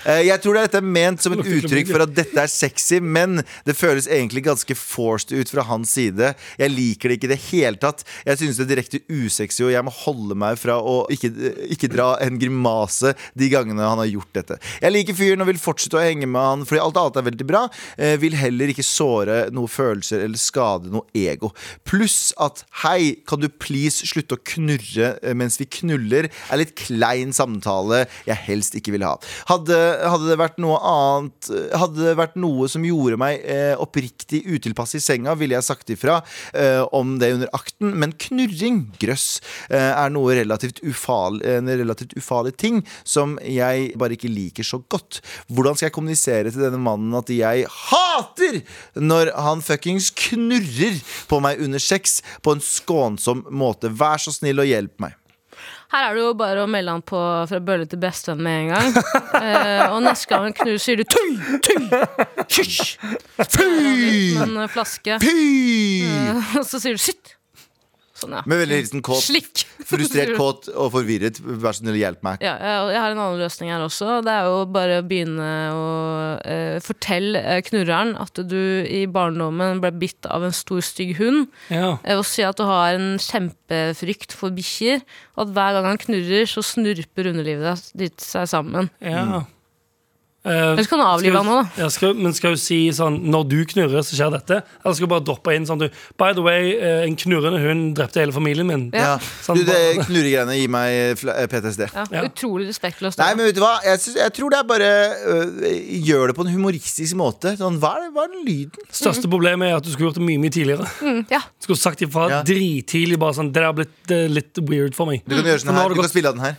Eh, Jeg tror dette er ment som et uttrykk for at dette er sexy, men det føles egentlig ganske forced ut fra hans side. Jeg liker det ikke i det hele tatt. Jeg synes det er direkte usexy, og jeg må holde meg fra å ikke, ikke dra en grimase de gangene han har gjort dette. Jeg liker fyren og vil fortsette å henge med han, fordi alt annet er veldig bra. Eh, Vil heller ikke såre noen følelser eller skade noe ego. Pluss at hei, kan du please slutte å knurre eh, mens vi knuller? Er litt klein samtale jeg helst ikke vil ha. Hadde, hadde det vært noe annet eh, Hadde det vært noe som gjorde meg eh, oppriktig utilpass i senga, ville jeg sagt ifra eh, om det under akten, men knurring, grøss, eh, er noe relativt ufarlig, en relativt ufarlig ting som jeg bare ikke liker så godt. Hvordan skal jeg kommunisere til denne mannen at jeg hater når han fuckings knurrer på meg under sex på en skånsom måte? Vær så snill og hjelp meg. Her er det jo bare å melde han på fra bølle til bestevenn med en gang. Eh, og neste gang han knuser, sier du tøy, tøy, hysj! Fy! En eh, flaske. Fy! Eh, Og så sier du sitt. Sånn, ja. Med veldig hilsen kåt. Slik. Frustrert, kåt og forvirret. Vær så snill, hjelp meg. Ja, jeg jeg har en annen løsning her også. Det er jo bare å begynne å eh, fortelle eh, knurreren at du i barndommen ble bitt av en stor, stygg hund. Ja. Eh, og si at du har en kjempefrykt for bikkjer, og at hver gang han knurrer, så snurper underlivet ditt seg sammen. ja. Mm. Eh, Eller så kan du avlive han nå, da. Skal, men skal du si sånn når du knurrer, så skjer dette? Eller skal du bare droppe inn sånn du By the way, eh, en knurrende hund drepte hele familien min. Ja. Sånn Du, det knurregreiene gir meg eh, PTSD. Ja, Ja. Utrolig respektløst. Nei, men vet du hva? Jeg, synes, jeg tror det er bare øh, Gjør det på en humoristisk måte. Sånn, hva, er det, hva er den lyden? Største problemet er at du skulle gjort det mye mye tidligere. Mm, ja. Du skulle sagt ifra Ja. drittidlig. Bare sånn, Det har blitt uh, litt weird for meg. Du kan gjøre sånn her. Du kan spille av den her.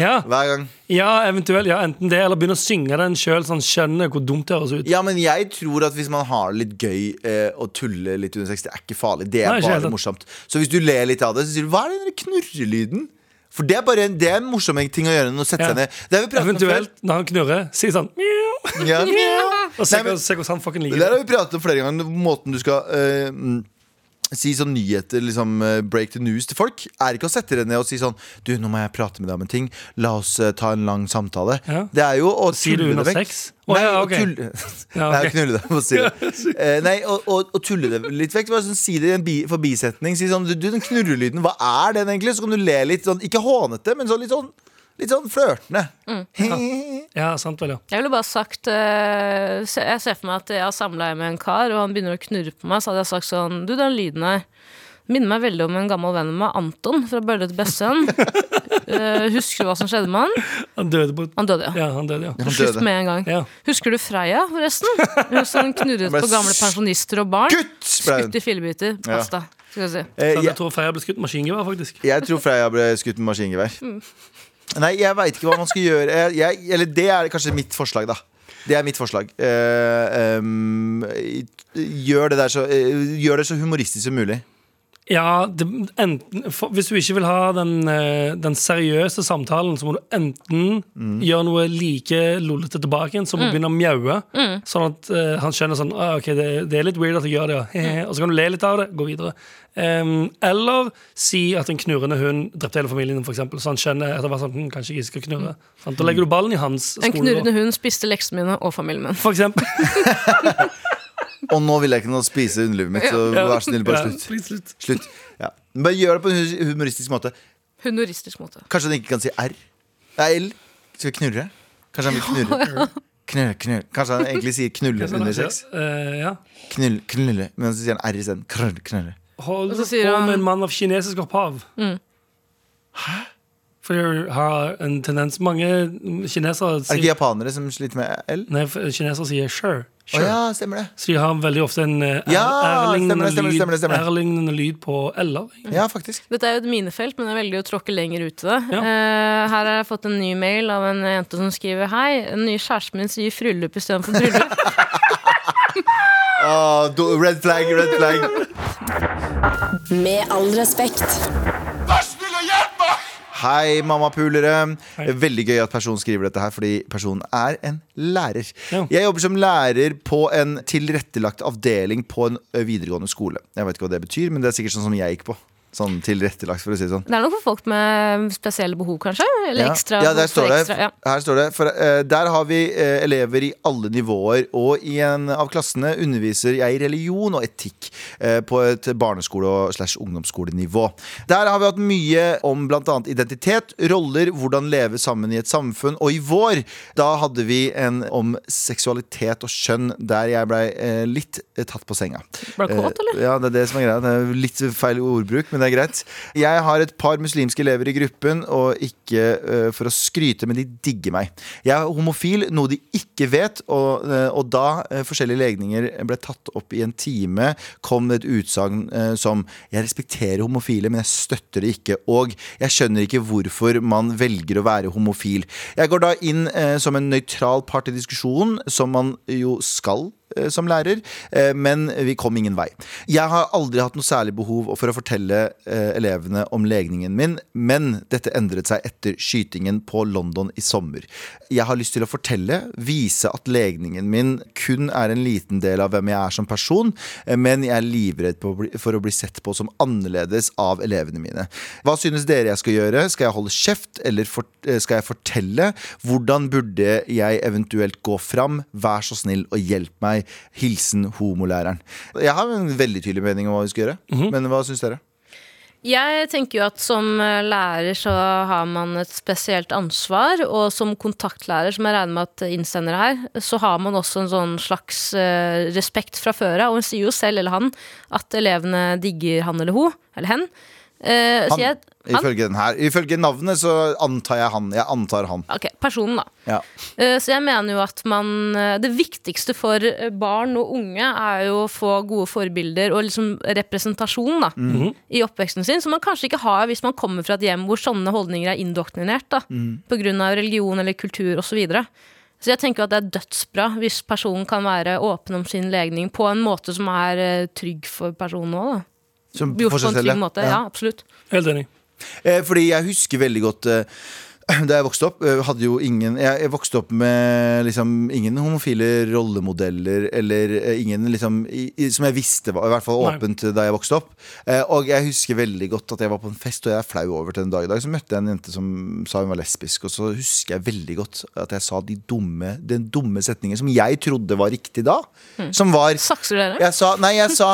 Ja, Hver gang. ja, eventuelt. Ja, enten det, eller begynne å synge den sjøl, han skjønner hvor dumt det høres ut. Ja, men jeg tror at hvis man har det litt gøy eh, og tuller litt under sex, det er ikke farlig. Det er Nei, helt bare morsomt. Så hvis du ler litt av det, så sier du hva er den knurrelyden? For det er bare en, det er en morsom ting å gjøre å sette Ja. seg ned. Det har vi pratet om før. Eventuelt, når han knurrer, si sånn mjau, Ja. Og se hvordan han fucking Det liker der det. har vi pratet om flere ganger. Måten du skal mm, si sånn nyheter, liksom eh, break the news til folk, er ikke å sette dere ned og si sånn Du, nå må jeg prate med deg om en ting. La oss uh, ta en lang samtale. Ja. Det er jo å tulle det vekk. sex? Nei, ja, å ok. tulle Ja, Nei, knulle det. Må si det. Uh, nei, og, og, og tulle det litt vekk. Bare sånn, si det i en bi forbisetning. Si sånn Du, du, den knurrelyden, hva er den egentlig? Så kan du le litt sånn, ikke hånete, men sånn litt sånn Litt sånn flørtende. Ja, sant vel, ja. Jeg ville bare sagt uh, se- Jeg ser for meg at jeg har samleie med en kar, og han begynner å knurre på meg. Så hadde jeg sagt sånn Du, den lyden her minner meg veldig om en gammel venn av meg, Anton fra Bølle til Bessøen. uh, husker du hva som skjedde med han? Han døde på Han døde, ja. Ja, han døde, ja. Han Slutt med en gang. Ja. Husker du Freya, forresten? Hun som knurret på gamle pensjonister og barn. Kutt! Skutt i fillebiter. Ja. Pasta. Skal vi si. Eh, jeg, jeg tror Freya ble skutt med maskingevær, faktisk. jeg tror Freya ble skutt med maskingevær. Mm. Nei, jeg veit ikke hva man skal gjøre. Jeg, jeg, eller det er kanskje mitt forslag, da. Det er mitt forslag. Uh, um, gjør, det så, uh, gjør det så humoristisk som mulig. Ja, det, enten, for, Hvis du ikke vil ha den, eh, den seriøse samtalen, så må du enten gjøre noe like lollete tilbake igjen, som å begynne å mjaue. Sånn at uh, han skjønner sånn ah, Ok, det, det er litt weird at jeg gjør det, ja. Og så kan du le litt av det, gå videre. Um, eller si at en knurrende hund drepte hele familien for eksempel, så han skjønner etter hvert sånn hm, Kanskje jeg ikke skal knurre. Sånn, Da legger du ballen i hans skole. En knurrende hund spiste leksene mine og familien min. For eksempel. Og nå vil jeg ikke noe spise underlivet mitt, så vær så snill, bare slutt. please, slutt. Slutt. Ja. Men Bare gjør det på en humoristisk måte. Humoristisk måte. Kanskje han ikke kan si R? Nei, L. Skal vi knurre? Kanskje han vil knurre? Knurre, knurre. Kanskje han egentlig sier knulle Sånn, under sex? eh, ja. Knull, knulle. Men så sier han R isteden. Knulle, knulle. Hold Og så sier på han- med en mann av kinesisk opphav? Hæ? For jeg har en tendens Mange kinesere Er det ikke sier, japanere som sliter med L? nei, for kinesere sier sure. Sure. ja, stemmer det. Så de har veldig ofte en ærlignende Ja, R-lignende stemmer stemmer lyd, stemmer det. Lyd på L-er. Ja, faktisk. Dette er jo et minefelt, men det er veldig å tråkke lenger ut i det. Ja. Uh, her har jeg fått en ny mail av en jente som skriver Hei, den nye kjæresten min sier fryllup istedenfor bryllup. oh, red flag, red flag. Med all respekt. Hei, mammapulere. Veldig gøy at personen skriver dette her, fordi personen er en lærer. Ja. Jeg jobber som lærer på en tilrettelagt avdeling på en videregående skole. Jeg vet ikke hva det betyr, men det er sikkert sånn som jeg gikk på. Sånn tilrettelagt, for å si det sånn. Det er noe for folk med spesielle behov, kanskje? Eller Ja. ekstra ja, der står det. ekstra, ja. Her står det for, uh, Der har vi uh, elever i alle nivåer, og i en av klassene underviser jeg i religion og etikk uh, på et barneskole- og slash ungdomsskolenivå. Der har vi hatt mye om bl.a. identitet, roller, hvordan leve sammen i et samfunn. Og i vår da hadde vi en om seksualitet og kjønn, der jeg blei litt tatt på senga. Ble kåt, eller? Ja, det er det som er greia. Det er litt feil ordbruk, men det er greit. Jeg har et par muslimske elever i gruppen, og ikke uh, for å skryte, men de digger meg. Jeg er homofil, noe de ikke vet, og, uh, og da uh, forskjellige legninger ble tatt opp i en time, kom det et utsagn som Jeg respekterer homofile, men jeg støtter det ikke. Og jeg skjønner ikke hvorfor man velger å være homofil. Jeg går da inn som en nøytral part i diskusjonen, som man jo skal som lærer, eh, men vi kom ingen vei. Jeg har aldri hatt noe særlig behov for å fortelle eh, elevene om legningen min, men dette endret seg etter skytingen på London i sommer. Jeg har lyst til å fortelle, vise at legningen min kun er en liten del av hvem jeg er som person, eh, men jeg er livredd for å bli sett på som annerledes av elevene mine. Hva synes dere jeg skal gjøre? Skal jeg holde kjeft, eller eh, skal jeg fortelle? Hvordan burde jeg eventuelt gå fram? Vær så snill og hjelp meg. Hilsen homolæreren. Jeg har en veldig tydelig mening om hva vi skal gjøre, men hva syns dere? Jeg tenker jo at som eh, lærer så har man et spesielt ansvar, og som kontaktlærer, som jeg regner med at innsender her, så har man også en sånn slags eh, respekt fra før av. Og hun sier jo selv, eller han, at elevene digger han eller hun, eller hen. Så Han. jeg, han? Ifølge, den her. Ifølge navnet så antar jeg han. Jeg antar han. Ok, personen, da. Ja. Uh, Så jeg mener jo at man eh, Det viktigste for barn og unge er jo å få gode forbilder og liksom representasjon da, i oppveksten sin, som man kanskje ikke har hvis man kommer fra et hjem hvor sånne holdninger er indoktrinert da, på grunn av religion eller kultur osv. Så, så jeg tenker at det er dødsbra hvis personen kan være åpen om sin legning på en måte som er trygg for personen òg. Som Gjort på en trygg måte. Ja, absolutt. Helt enig. Eh, fordi jeg husker veldig godt eh, da jeg vokste opp, eh, hadde jo ingen Jeg, vokste opp med liksom ingen homofile rollemodeller, eller eh, ingen liksom i, Som jeg visste var i hvert fall Nei. åpent da jeg vokste opp. Eh, og jeg husker veldig godt at jeg var på en fest, og jeg er flau over til den dag i dag. Så møtte jeg en jente som sa hun var lesbisk, og så husker jeg veldig godt at jeg sa de dumme, den dumme setningen som jeg trodde var riktig da. Som var Sakser dere? jeg sa, nei, jeg sa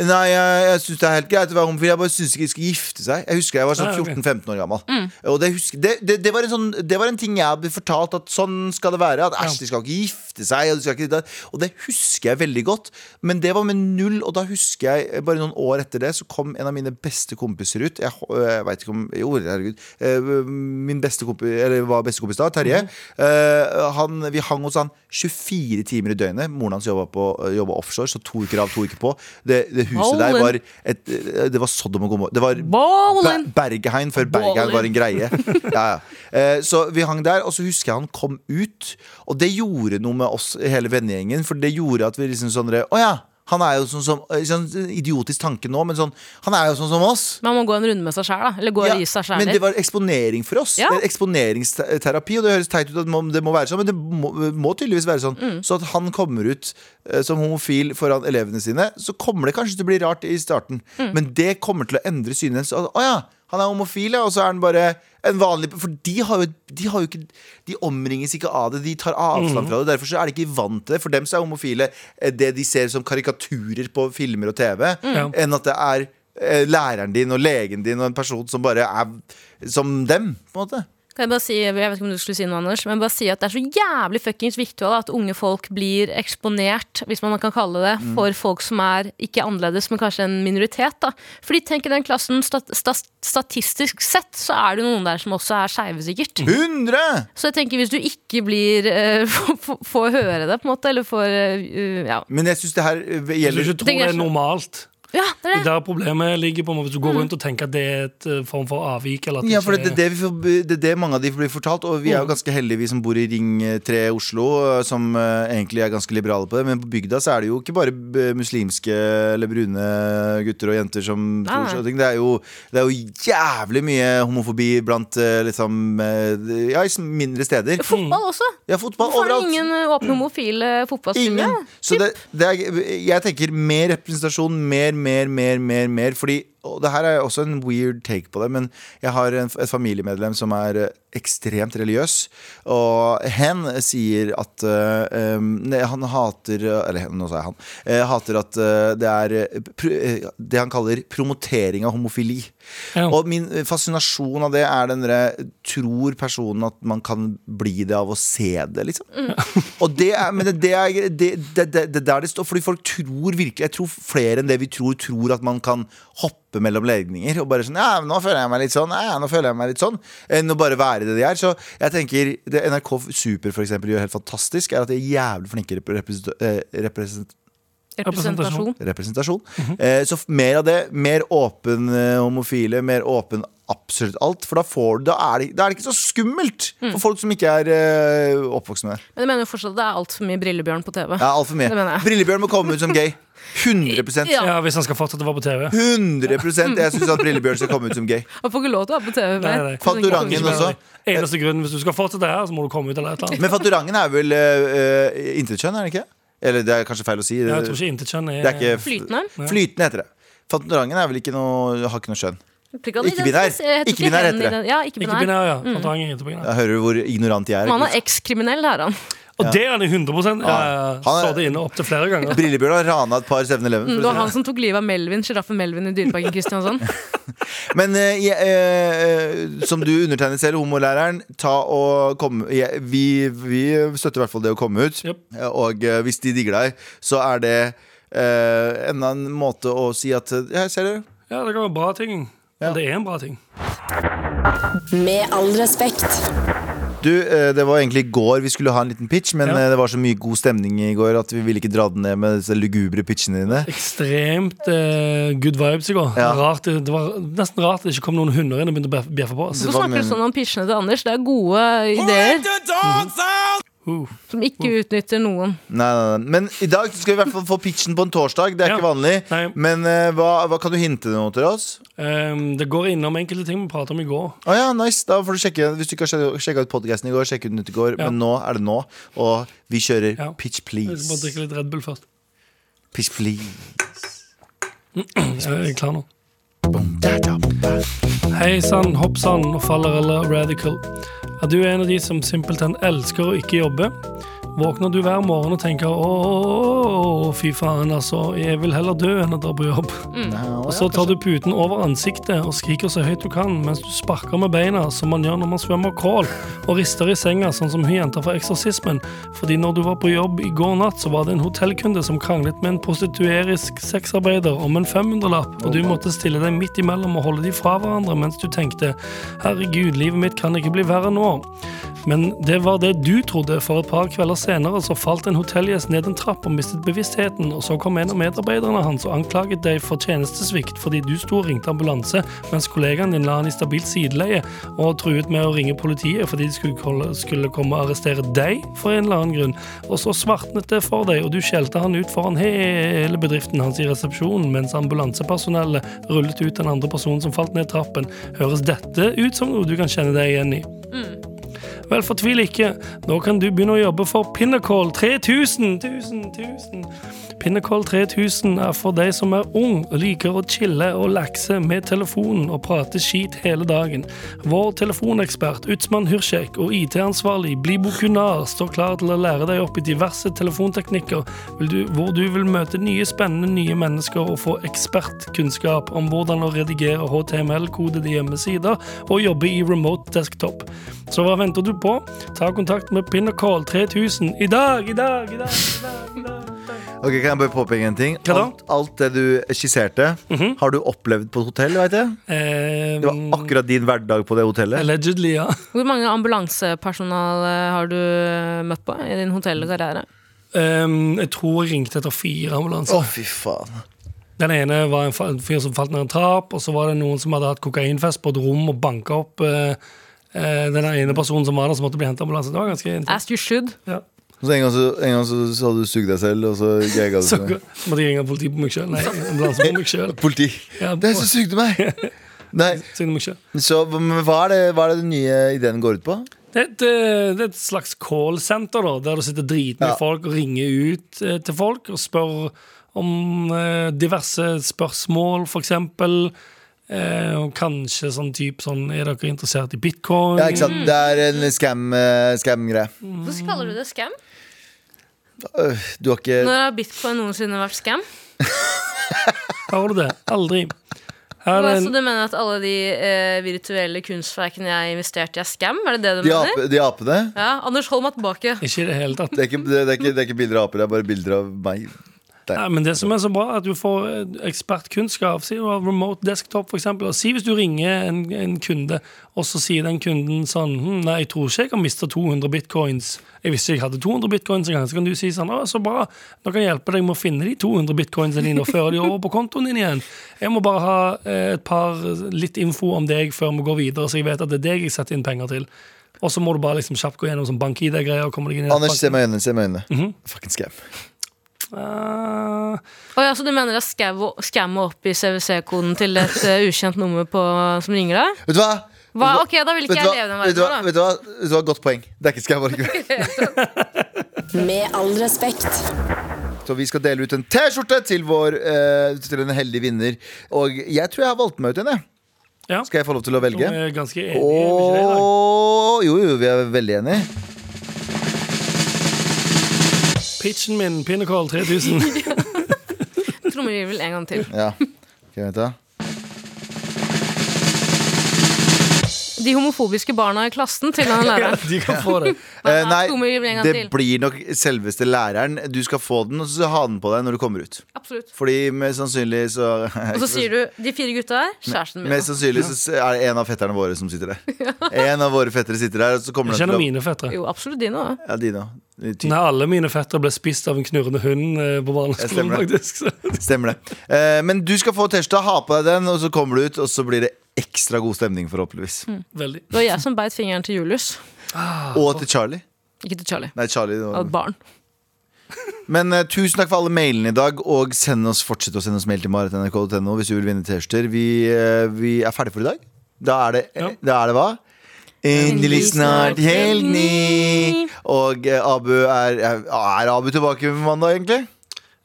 Nei, jeg, jeg syns det er helt greit å være homofil. Jeg bare syns ikke de skal gifte seg. Jeg husker jeg var sånn Ah, 14-15 år gammel. Og det, husker, det, det, det, var en sånn, det var en ting jeg hadde fortalt at sånn skal det være. At æsj, de skal ikke gifte seg. Og, de skal ikke, det. og det husker jeg veldig godt. Men det var med null, og da husker jeg bare noen år etter det, så kom en av mine beste kompiser ut. Jeg, jeg veit ikke om Jo, herregud. Eh, Min beste kompis, eller var bestekompis da, Terje. Mm. han, vi hang hos han 24 timer i døgnet. Moren hans jobba, på, jobba offshore, så to uker av, to uker på. Det, det huset der var et, Det var Sodom og Gomorra. Det var Ballin. Be- Bergeheim før Bergeheim var en greie. Ja, ja. Eh, Så vi hang der, og så husker jeg han kom ut. Og det gjorde noe med oss, hele vennegjengen. For det gjorde at vi liksom sånn Å ja, han er jo sånn som sånn Idiotisk tanke nå, men sånn Han er jo sånn som oss. Man må gå en runde med seg sjæl, da. Eller gå Ja, i seg sjæl men det var eksponering for oss. Ja. Det er Eksponeringsterapi, og det høres teit ut at det må- det må være sånn, men det må, må tydeligvis være sånn. Mm. Så at han kommer ut eh, som homofil foran elevene sine, så kommer det kanskje til å bli rart i starten, Mm. men det kommer til å endre synet hennes. Å ja, han er homofil, og så er han bare en vanlig For de har jo, de har jo ikke De omringes ikke av det, de tar avstand fra det. Derfor så er de ikke vant til det. For dem så er homofile eh, det de ser som karikaturer på filmer og TV, mm. enn at det er eh, læreren din og legen din og en person som bare er som dem, på en måte. Jeg bare si, jeg vet ikke om du skulle si noe, Anders, men bare si at det er så jævlig fuckings viktig at unge folk blir eksponert, hvis man kan kalle det, Mm. for folk som er ikke annerledes, men kanskje en minoritet. da. Fordi tenk i den klassen, stat stat statistisk sett, så er det noen der som også er skeive, sikkert. 100! Så jeg tenker hvis du ikke blir uh, får- får høre det, på en måte, eller får uh, Ja, Men jeg syns det her gjelder Hvis du ikke tror det er normalt. Ja det er det. Der problemet ligger på Hvis du går rundt og tenker at det er et eh, form for avvik. Eller at Ja, for det, det, er det, vi får, det er det mange av de blir fortalt, og vi er jo Mm. ganske heldige, vi som bor i Ring 3 Oslo, eh, som eh, egentlig er ganske liberale på det. Men på bygda så er det jo ikke bare muslimske eller brune gutter og jenter som Nei, tror sånne ting. Det er, jo, det er jo jævlig mye homofobi blant eh, liksom eh, Ja, i mindre steder. Fotball også. Ja, fotball Hvorfor er overalt. ingen eh, åpne homofile fotballspillere? Ingen. Så det, det er, jeg tenker mer representasjon, mer, mer, mer, mer, mer. Fordi, og det her er også en weird take på det, men jeg har en, et familiemedlem som er eh, ekstremt religiøs. Og hen sier at uh, um, han hater Eller nå sa jeg han. Uh, hater at uh, det er det han kaller promotering av homofili. Ja. Og min fascinasjon av det er den derre Tror personen at man kan bli det av å se det, liksom? Og det er, men det, det er det, det, det, det der det står Fordi folk tror virkelig Jeg tror flere enn det vi tror, tror at man kan hoppe mellom legninger. Og bare sånn Ja, nå føler jeg meg litt sånn. Ja, nå føler jeg meg litt sånn. Enn å bare være det de er. Så jeg tenker det NRK Super for eksempel gjør helt fantastisk, er at de er jævlig flinke represent- eh, represent Representasjon. representasjon. eh, så mer av det. Mer åpen eh, homofile, mer åpen absolutt alt. For da, får, da, er, det, da er det ikke så skummelt for folk som ikke er uh, oppvokst med det. Men jeg mener jo fortsatt at det er altfor mye Brillebjørn på TV. Ja, alt for mye. Det mener jeg. Brillebjørn må komme ut som gay. 100 Ja. Ja, Hvis han skal fortsette å være på TV. 100% Jeg syns at Brillebjørn skal komme ut som gay. Han får ikke lov til å være på TV Nei, mer. nei. Fantorangen også. Eneste grunnen, Hvis du skal fortsette her, så må du komme ut eller et eller annet. Men Fantorangen er vel uh, intetkjønn, er det ikke? Eller det er kanskje feil å si. Ja, Jeg tror ikke intetkjønn er, Det er ikke Flytende. Flytende heter det. Fantorangen er vel ikke noe Har ikke noe skjønn. Ikke Ikke-binær. Ikke-binær heter det. Ja, Ikke ikke-binær. ja. Mm. Jeg hører du hvor ignorant jeg er. Han er ekskriminell, er han. Og det er han i 100 ja, Han er- Så det inne opptil flere ganger. Brillebjørn har rana et par 7-Eleven. Mm, Det var han som tok livet av Melvin, sjiraffen Melvin i Dyreparken Kristiansand. Men eh, jeg, eh, som du undertegner selv, homolæreren, ta og kom, jeg, vi, vi støtter i hvert fall det å komme ut. Yep. Og eh, hvis de digger deg, så er det eh, enda en måte å si at eh, Jeg ser det. Ja, det kan være bra ting. Ja. Det er en bra ting. Med all respekt. Du, eh, Det var egentlig i går vi skulle ha en liten pitch, men Ja. eh, det var så mye god stemning i går at vi ville ikke dra den ned med disse lugubre pitchene dine. Ekstremt eh, good vibes i går. Ja. Rart, det, det var nesten rart det ikke kom noen hunder inn og begynte å bjeffe på oss. Hvorfor snakker du sånn om pitchene til Anders? Det er gode ideer Uh. som ikke utnytter noen. Nei, nei, nei. Men i dag skal vi i hvert fall få pitchen på en torsdag. Det er Ja. ikke vanlig. Nei. Men uh, hva, hva kan du hinte noe til oss? Um, det går innom enkelte ting vi pratet om i går. Oh, ja, nice. Da får du sjekke Hvis du ikke har sjekka ut podkasten i går, sjekk ut den ut i går. Ja. Men nå er det nå. Og vi kjører Ja. pitch, Jeg skal bare please. drikke litt Red Bull først. Pitch, please. Jeg er klar nå. Hei sann, hopp sann og faller eller radical. Er du en av de som simpelthen elsker å ikke jobbe? Våkner du hver morgen og tenker å, fy faen, altså, jeg vil heller dø enn å dra på jobb. Og så tar du puten over ansiktet og skriker så høyt du kan mens du sparker med beina som man gjør når man svømmer crawl, og rister i senga sånn som hun jenta fra Eksorsismen. Fordi når du var på jobb i går natt, så var det en hotellkunde som kranglet med en prostituerisk sexarbeider om en 500-lapp, og du måtte stille deg midt imellom og holde de fra hverandre mens du tenkte herregud, livet mitt kan ikke bli verre nå. Men det var det du trodde, for et par kvelder senere så falt en hotellgjest ned en trapp og mistet bevisstheten, og så kom en av medarbeiderne hans og anklaget deg for tjenestesvikt fordi du sto og ringte ambulanse, mens kollegaen din la han i stabilt sideleie og truet med å ringe politiet fordi de skulle, komme og arrestere deg for en eller annen grunn. Og så svartnet det for deg, og du skjelte han ut foran hele bedriften hans i resepsjonen, mens ambulansepersonellet rullet ut den andre personen som falt ned trappen. Høres dette ut som noe du kan kjenne deg igjen i? Vel, fortvil ikke. Nå kan du begynne å jobbe for Pinnacle 3000. 1000, 1000. Pinnacle 3000 er for deg som er ung liker å chille og lakse med telefonen og prate skit hele dagen. Vår telefonekspert Utsmann Hürsek og IT-ansvarlig Blibo Kunar står klar til å lære deg opp i diverse telefonteknikker du, hvor du vil møte nye spennende nye mennesker og få ekspertkunnskap om hvordan å redigere HTML-kodede hjemmesider og jobbe i remote desktop. Så hva venter du på? Ta kontakt med Pinnacle 3000 i dag, i dag, i dag, i dag. i dag. Ok, Kan jeg bare påpeke en ting? Hva da? Alt, alt det du skisserte, har du opplevd på et hotell? Vet jeg? Um, Det var akkurat din hverdag på det hotellet. Allegedly, ja. Hvor mange ambulansepersonal eh, har du møtt på i din hotellkarriere? Um, jeg tror jeg ringte etter fire Å, oh, fy faen. Den ene var en fyr som falt ned en trapp, og så var det noen som hadde hatt kokainfest på et rom og banka opp eh, eh, den ene personen som var der, som måtte bli hentet ambulanse. Det var ganske. As you should. Ja. Så en gang så, en gang så, så hadde du sugd deg selv, og så gagga du Så måtte jeg ringe politiet på meg sjøl. Nei, ambulanse på meg sjøl. Politi. Ja, Det er så sugde meg! Nei, meg selv. så men hva er, det, hva er det den nye ideen går ut på? Det er et, eh, det er et slags callsenter, der du sitter dritmye Ja. folk og ringer ut eh, til folk og spør om eh, diverse spørsmål, for eksempel. Eh, og kanskje sånn type sånn Er dere interessert i bitcoin? Ja, ikke sant? Det er en scam, eh, scam-greie. Hvordan kaller du det scam? Øh, Du har ikke Når har bitcoin noensinne vært scam? Har du det. Aldri. Her er en... Så du mener at alle de eh, virtuelle kunstverkene jeg investerte i, er scam? Er det det du De, mener? ape, de apene? Ja, Anders, hold meg tilbake. ikke i det hele tatt. Det er, ikke, det, er ikke, det er ikke bilder av aper, det er bare bilder av meg. Det. Nei, men det som er så bra, er at du får eh, ekspertkunnskap. Si du har remote desktop, eksempel. Og si hvis du ringer en, en kunde, og så sier den kunden sånn hm, Nei, jeg tror ikke jeg har mista 200 bitcoins. Jeg visste jeg hadde 200 bitcoins en gang. Så kan du si sånn Å, så bra. Nå kan jeg hjelpe deg med å finne de 200 bitcoinsene dine og føre de over på kontoen din igjen. Jeg må bare ha eh, et par litt info om deg før vi går videre, så jeg vet at det er deg jeg setter inn penger til. Og så må du bare liksom kjapt gå gjennom sånn bank-ID-greier. Anders, se meg i øynene. Se meg i øynene. Mhm. Fucking scam. Eh, Oh, ja, så du mener å scamme opp i CWC-koden til et uh, ukjent nummer på, som ringer deg? Vet du hva? Hva? Ok, da vil ikke jeg leve i den Vet du hva? Vet du hva? Vet du hva? Godt poeng. Det er ikke scam allikevel. Med all respekt. Så vi skal dele ut en T-skjorte til, vår, eh, til en heldig vinner. Og jeg tror jeg har valgt meg ut en, jeg. ja. Skal jeg få lov til å velge? er ganske enige. vi ikke i dag? Jo, jo, vi er veldig enige. Pitchen min, Pinnekål 3000. Trommevirvel en gang til. Ja. Ok, vent da. De homofobiske barna i klassen til han læreren. De kan få det. Eh, nei, det blir nok selveste læreren. Du skal få den, og så ha den på deg når du kommer ut. Absolutt. Fordi mest sannsynlig så Og så sier du de fire gutta der, kjæresten min. Mest sannsynlig så er det en av fetterne våre som sitter der. En av våre fettere sitter der, og så kommer den til å mine fettere. Jo, absolutt dine òg. Ja, dine Nei, alle mine fettere ble spist av en knurrende hund eh, på barneskolen, stemmer det. Stemmer det. Eh, men du skal få T-skjorta, ha på deg den, og så kommer du ut, og så blir det ekstra god stemning, forhåpentligvis. Veldig. Det var jeg som beit fingeren til Julius. Og til Charlie. Ikke til Charlie. Nei, Charlie. Av var- et barn. Men uh, tusen takk for alle mailene i dag, og send oss, fortsett å sende oss mail til marit.nrk.no hvis du vil vinne T-skjorter. Vi, uh, vi er ferdige for i dag. Da er det, Ja. da er det hva? Endelig snart helg! Og uh, Abu er, er Er Abu tilbake på mandag, egentlig?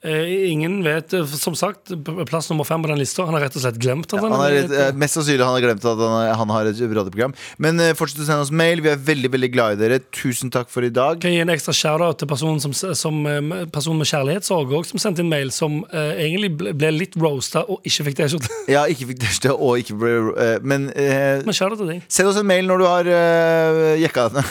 Eh, ingen vet, eh, som sagt, plass nummer fem på den lista. Han har rett og slett glemt at ja, han er et- eh, mest sannsynlig han har glemt at han, han har et radioprogram. Men fortsett å sende oss mail. Vi er veldig veldig glad i dere. Tusen takk for i dag. Kan jeg gi en ekstra shout-out til personen, som, som, personen med kjærlighetssorg som sendte inn mail, som uh, egentlig ble, litt roasta og ikke fikk T-skjorte. Ja, ikke fikk T-skjorte og ikke ble uh, Men uh, Men shout-out til deg. send oss en mail når du har uh, jekka det?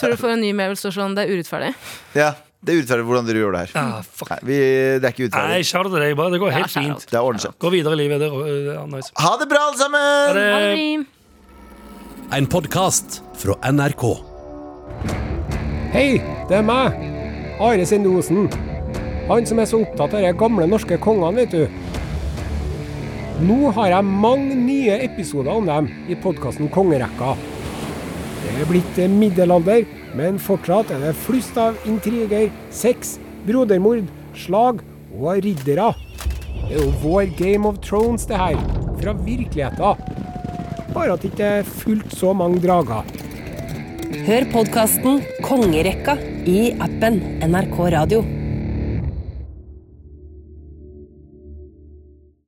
Tror du får en ny mail hvor det står sånn det er urettferdig. ja, det er urettferdig hvordan dere gjør det her. Ah, fuck. Nei, vi, det er ikke Nei, urettferdig. shout-out til deg. bare Det går helt Ja, fint. Det ordner seg. Gå videre i livet. Det er, det er nice. Ha det bra, alle sammen! Ha det. En podkast fra NRK. Hei, det er meg. Are Sendosen. Han som er så opptatt av de gamle norske kongene, vet du. Nå har jeg mange nye episoder om dem i podkasten Kongerekka. Det er blitt eh, middelalder, men fortsatt er det flust av intriger, sex, brodermord, slag og riddere. Det er jo vår Game of Thrones, det her. Fra virkeligheten. Bare at det ikke er fullt så mange drager. Hør podkasten Kongerekka i appen NRK Radio.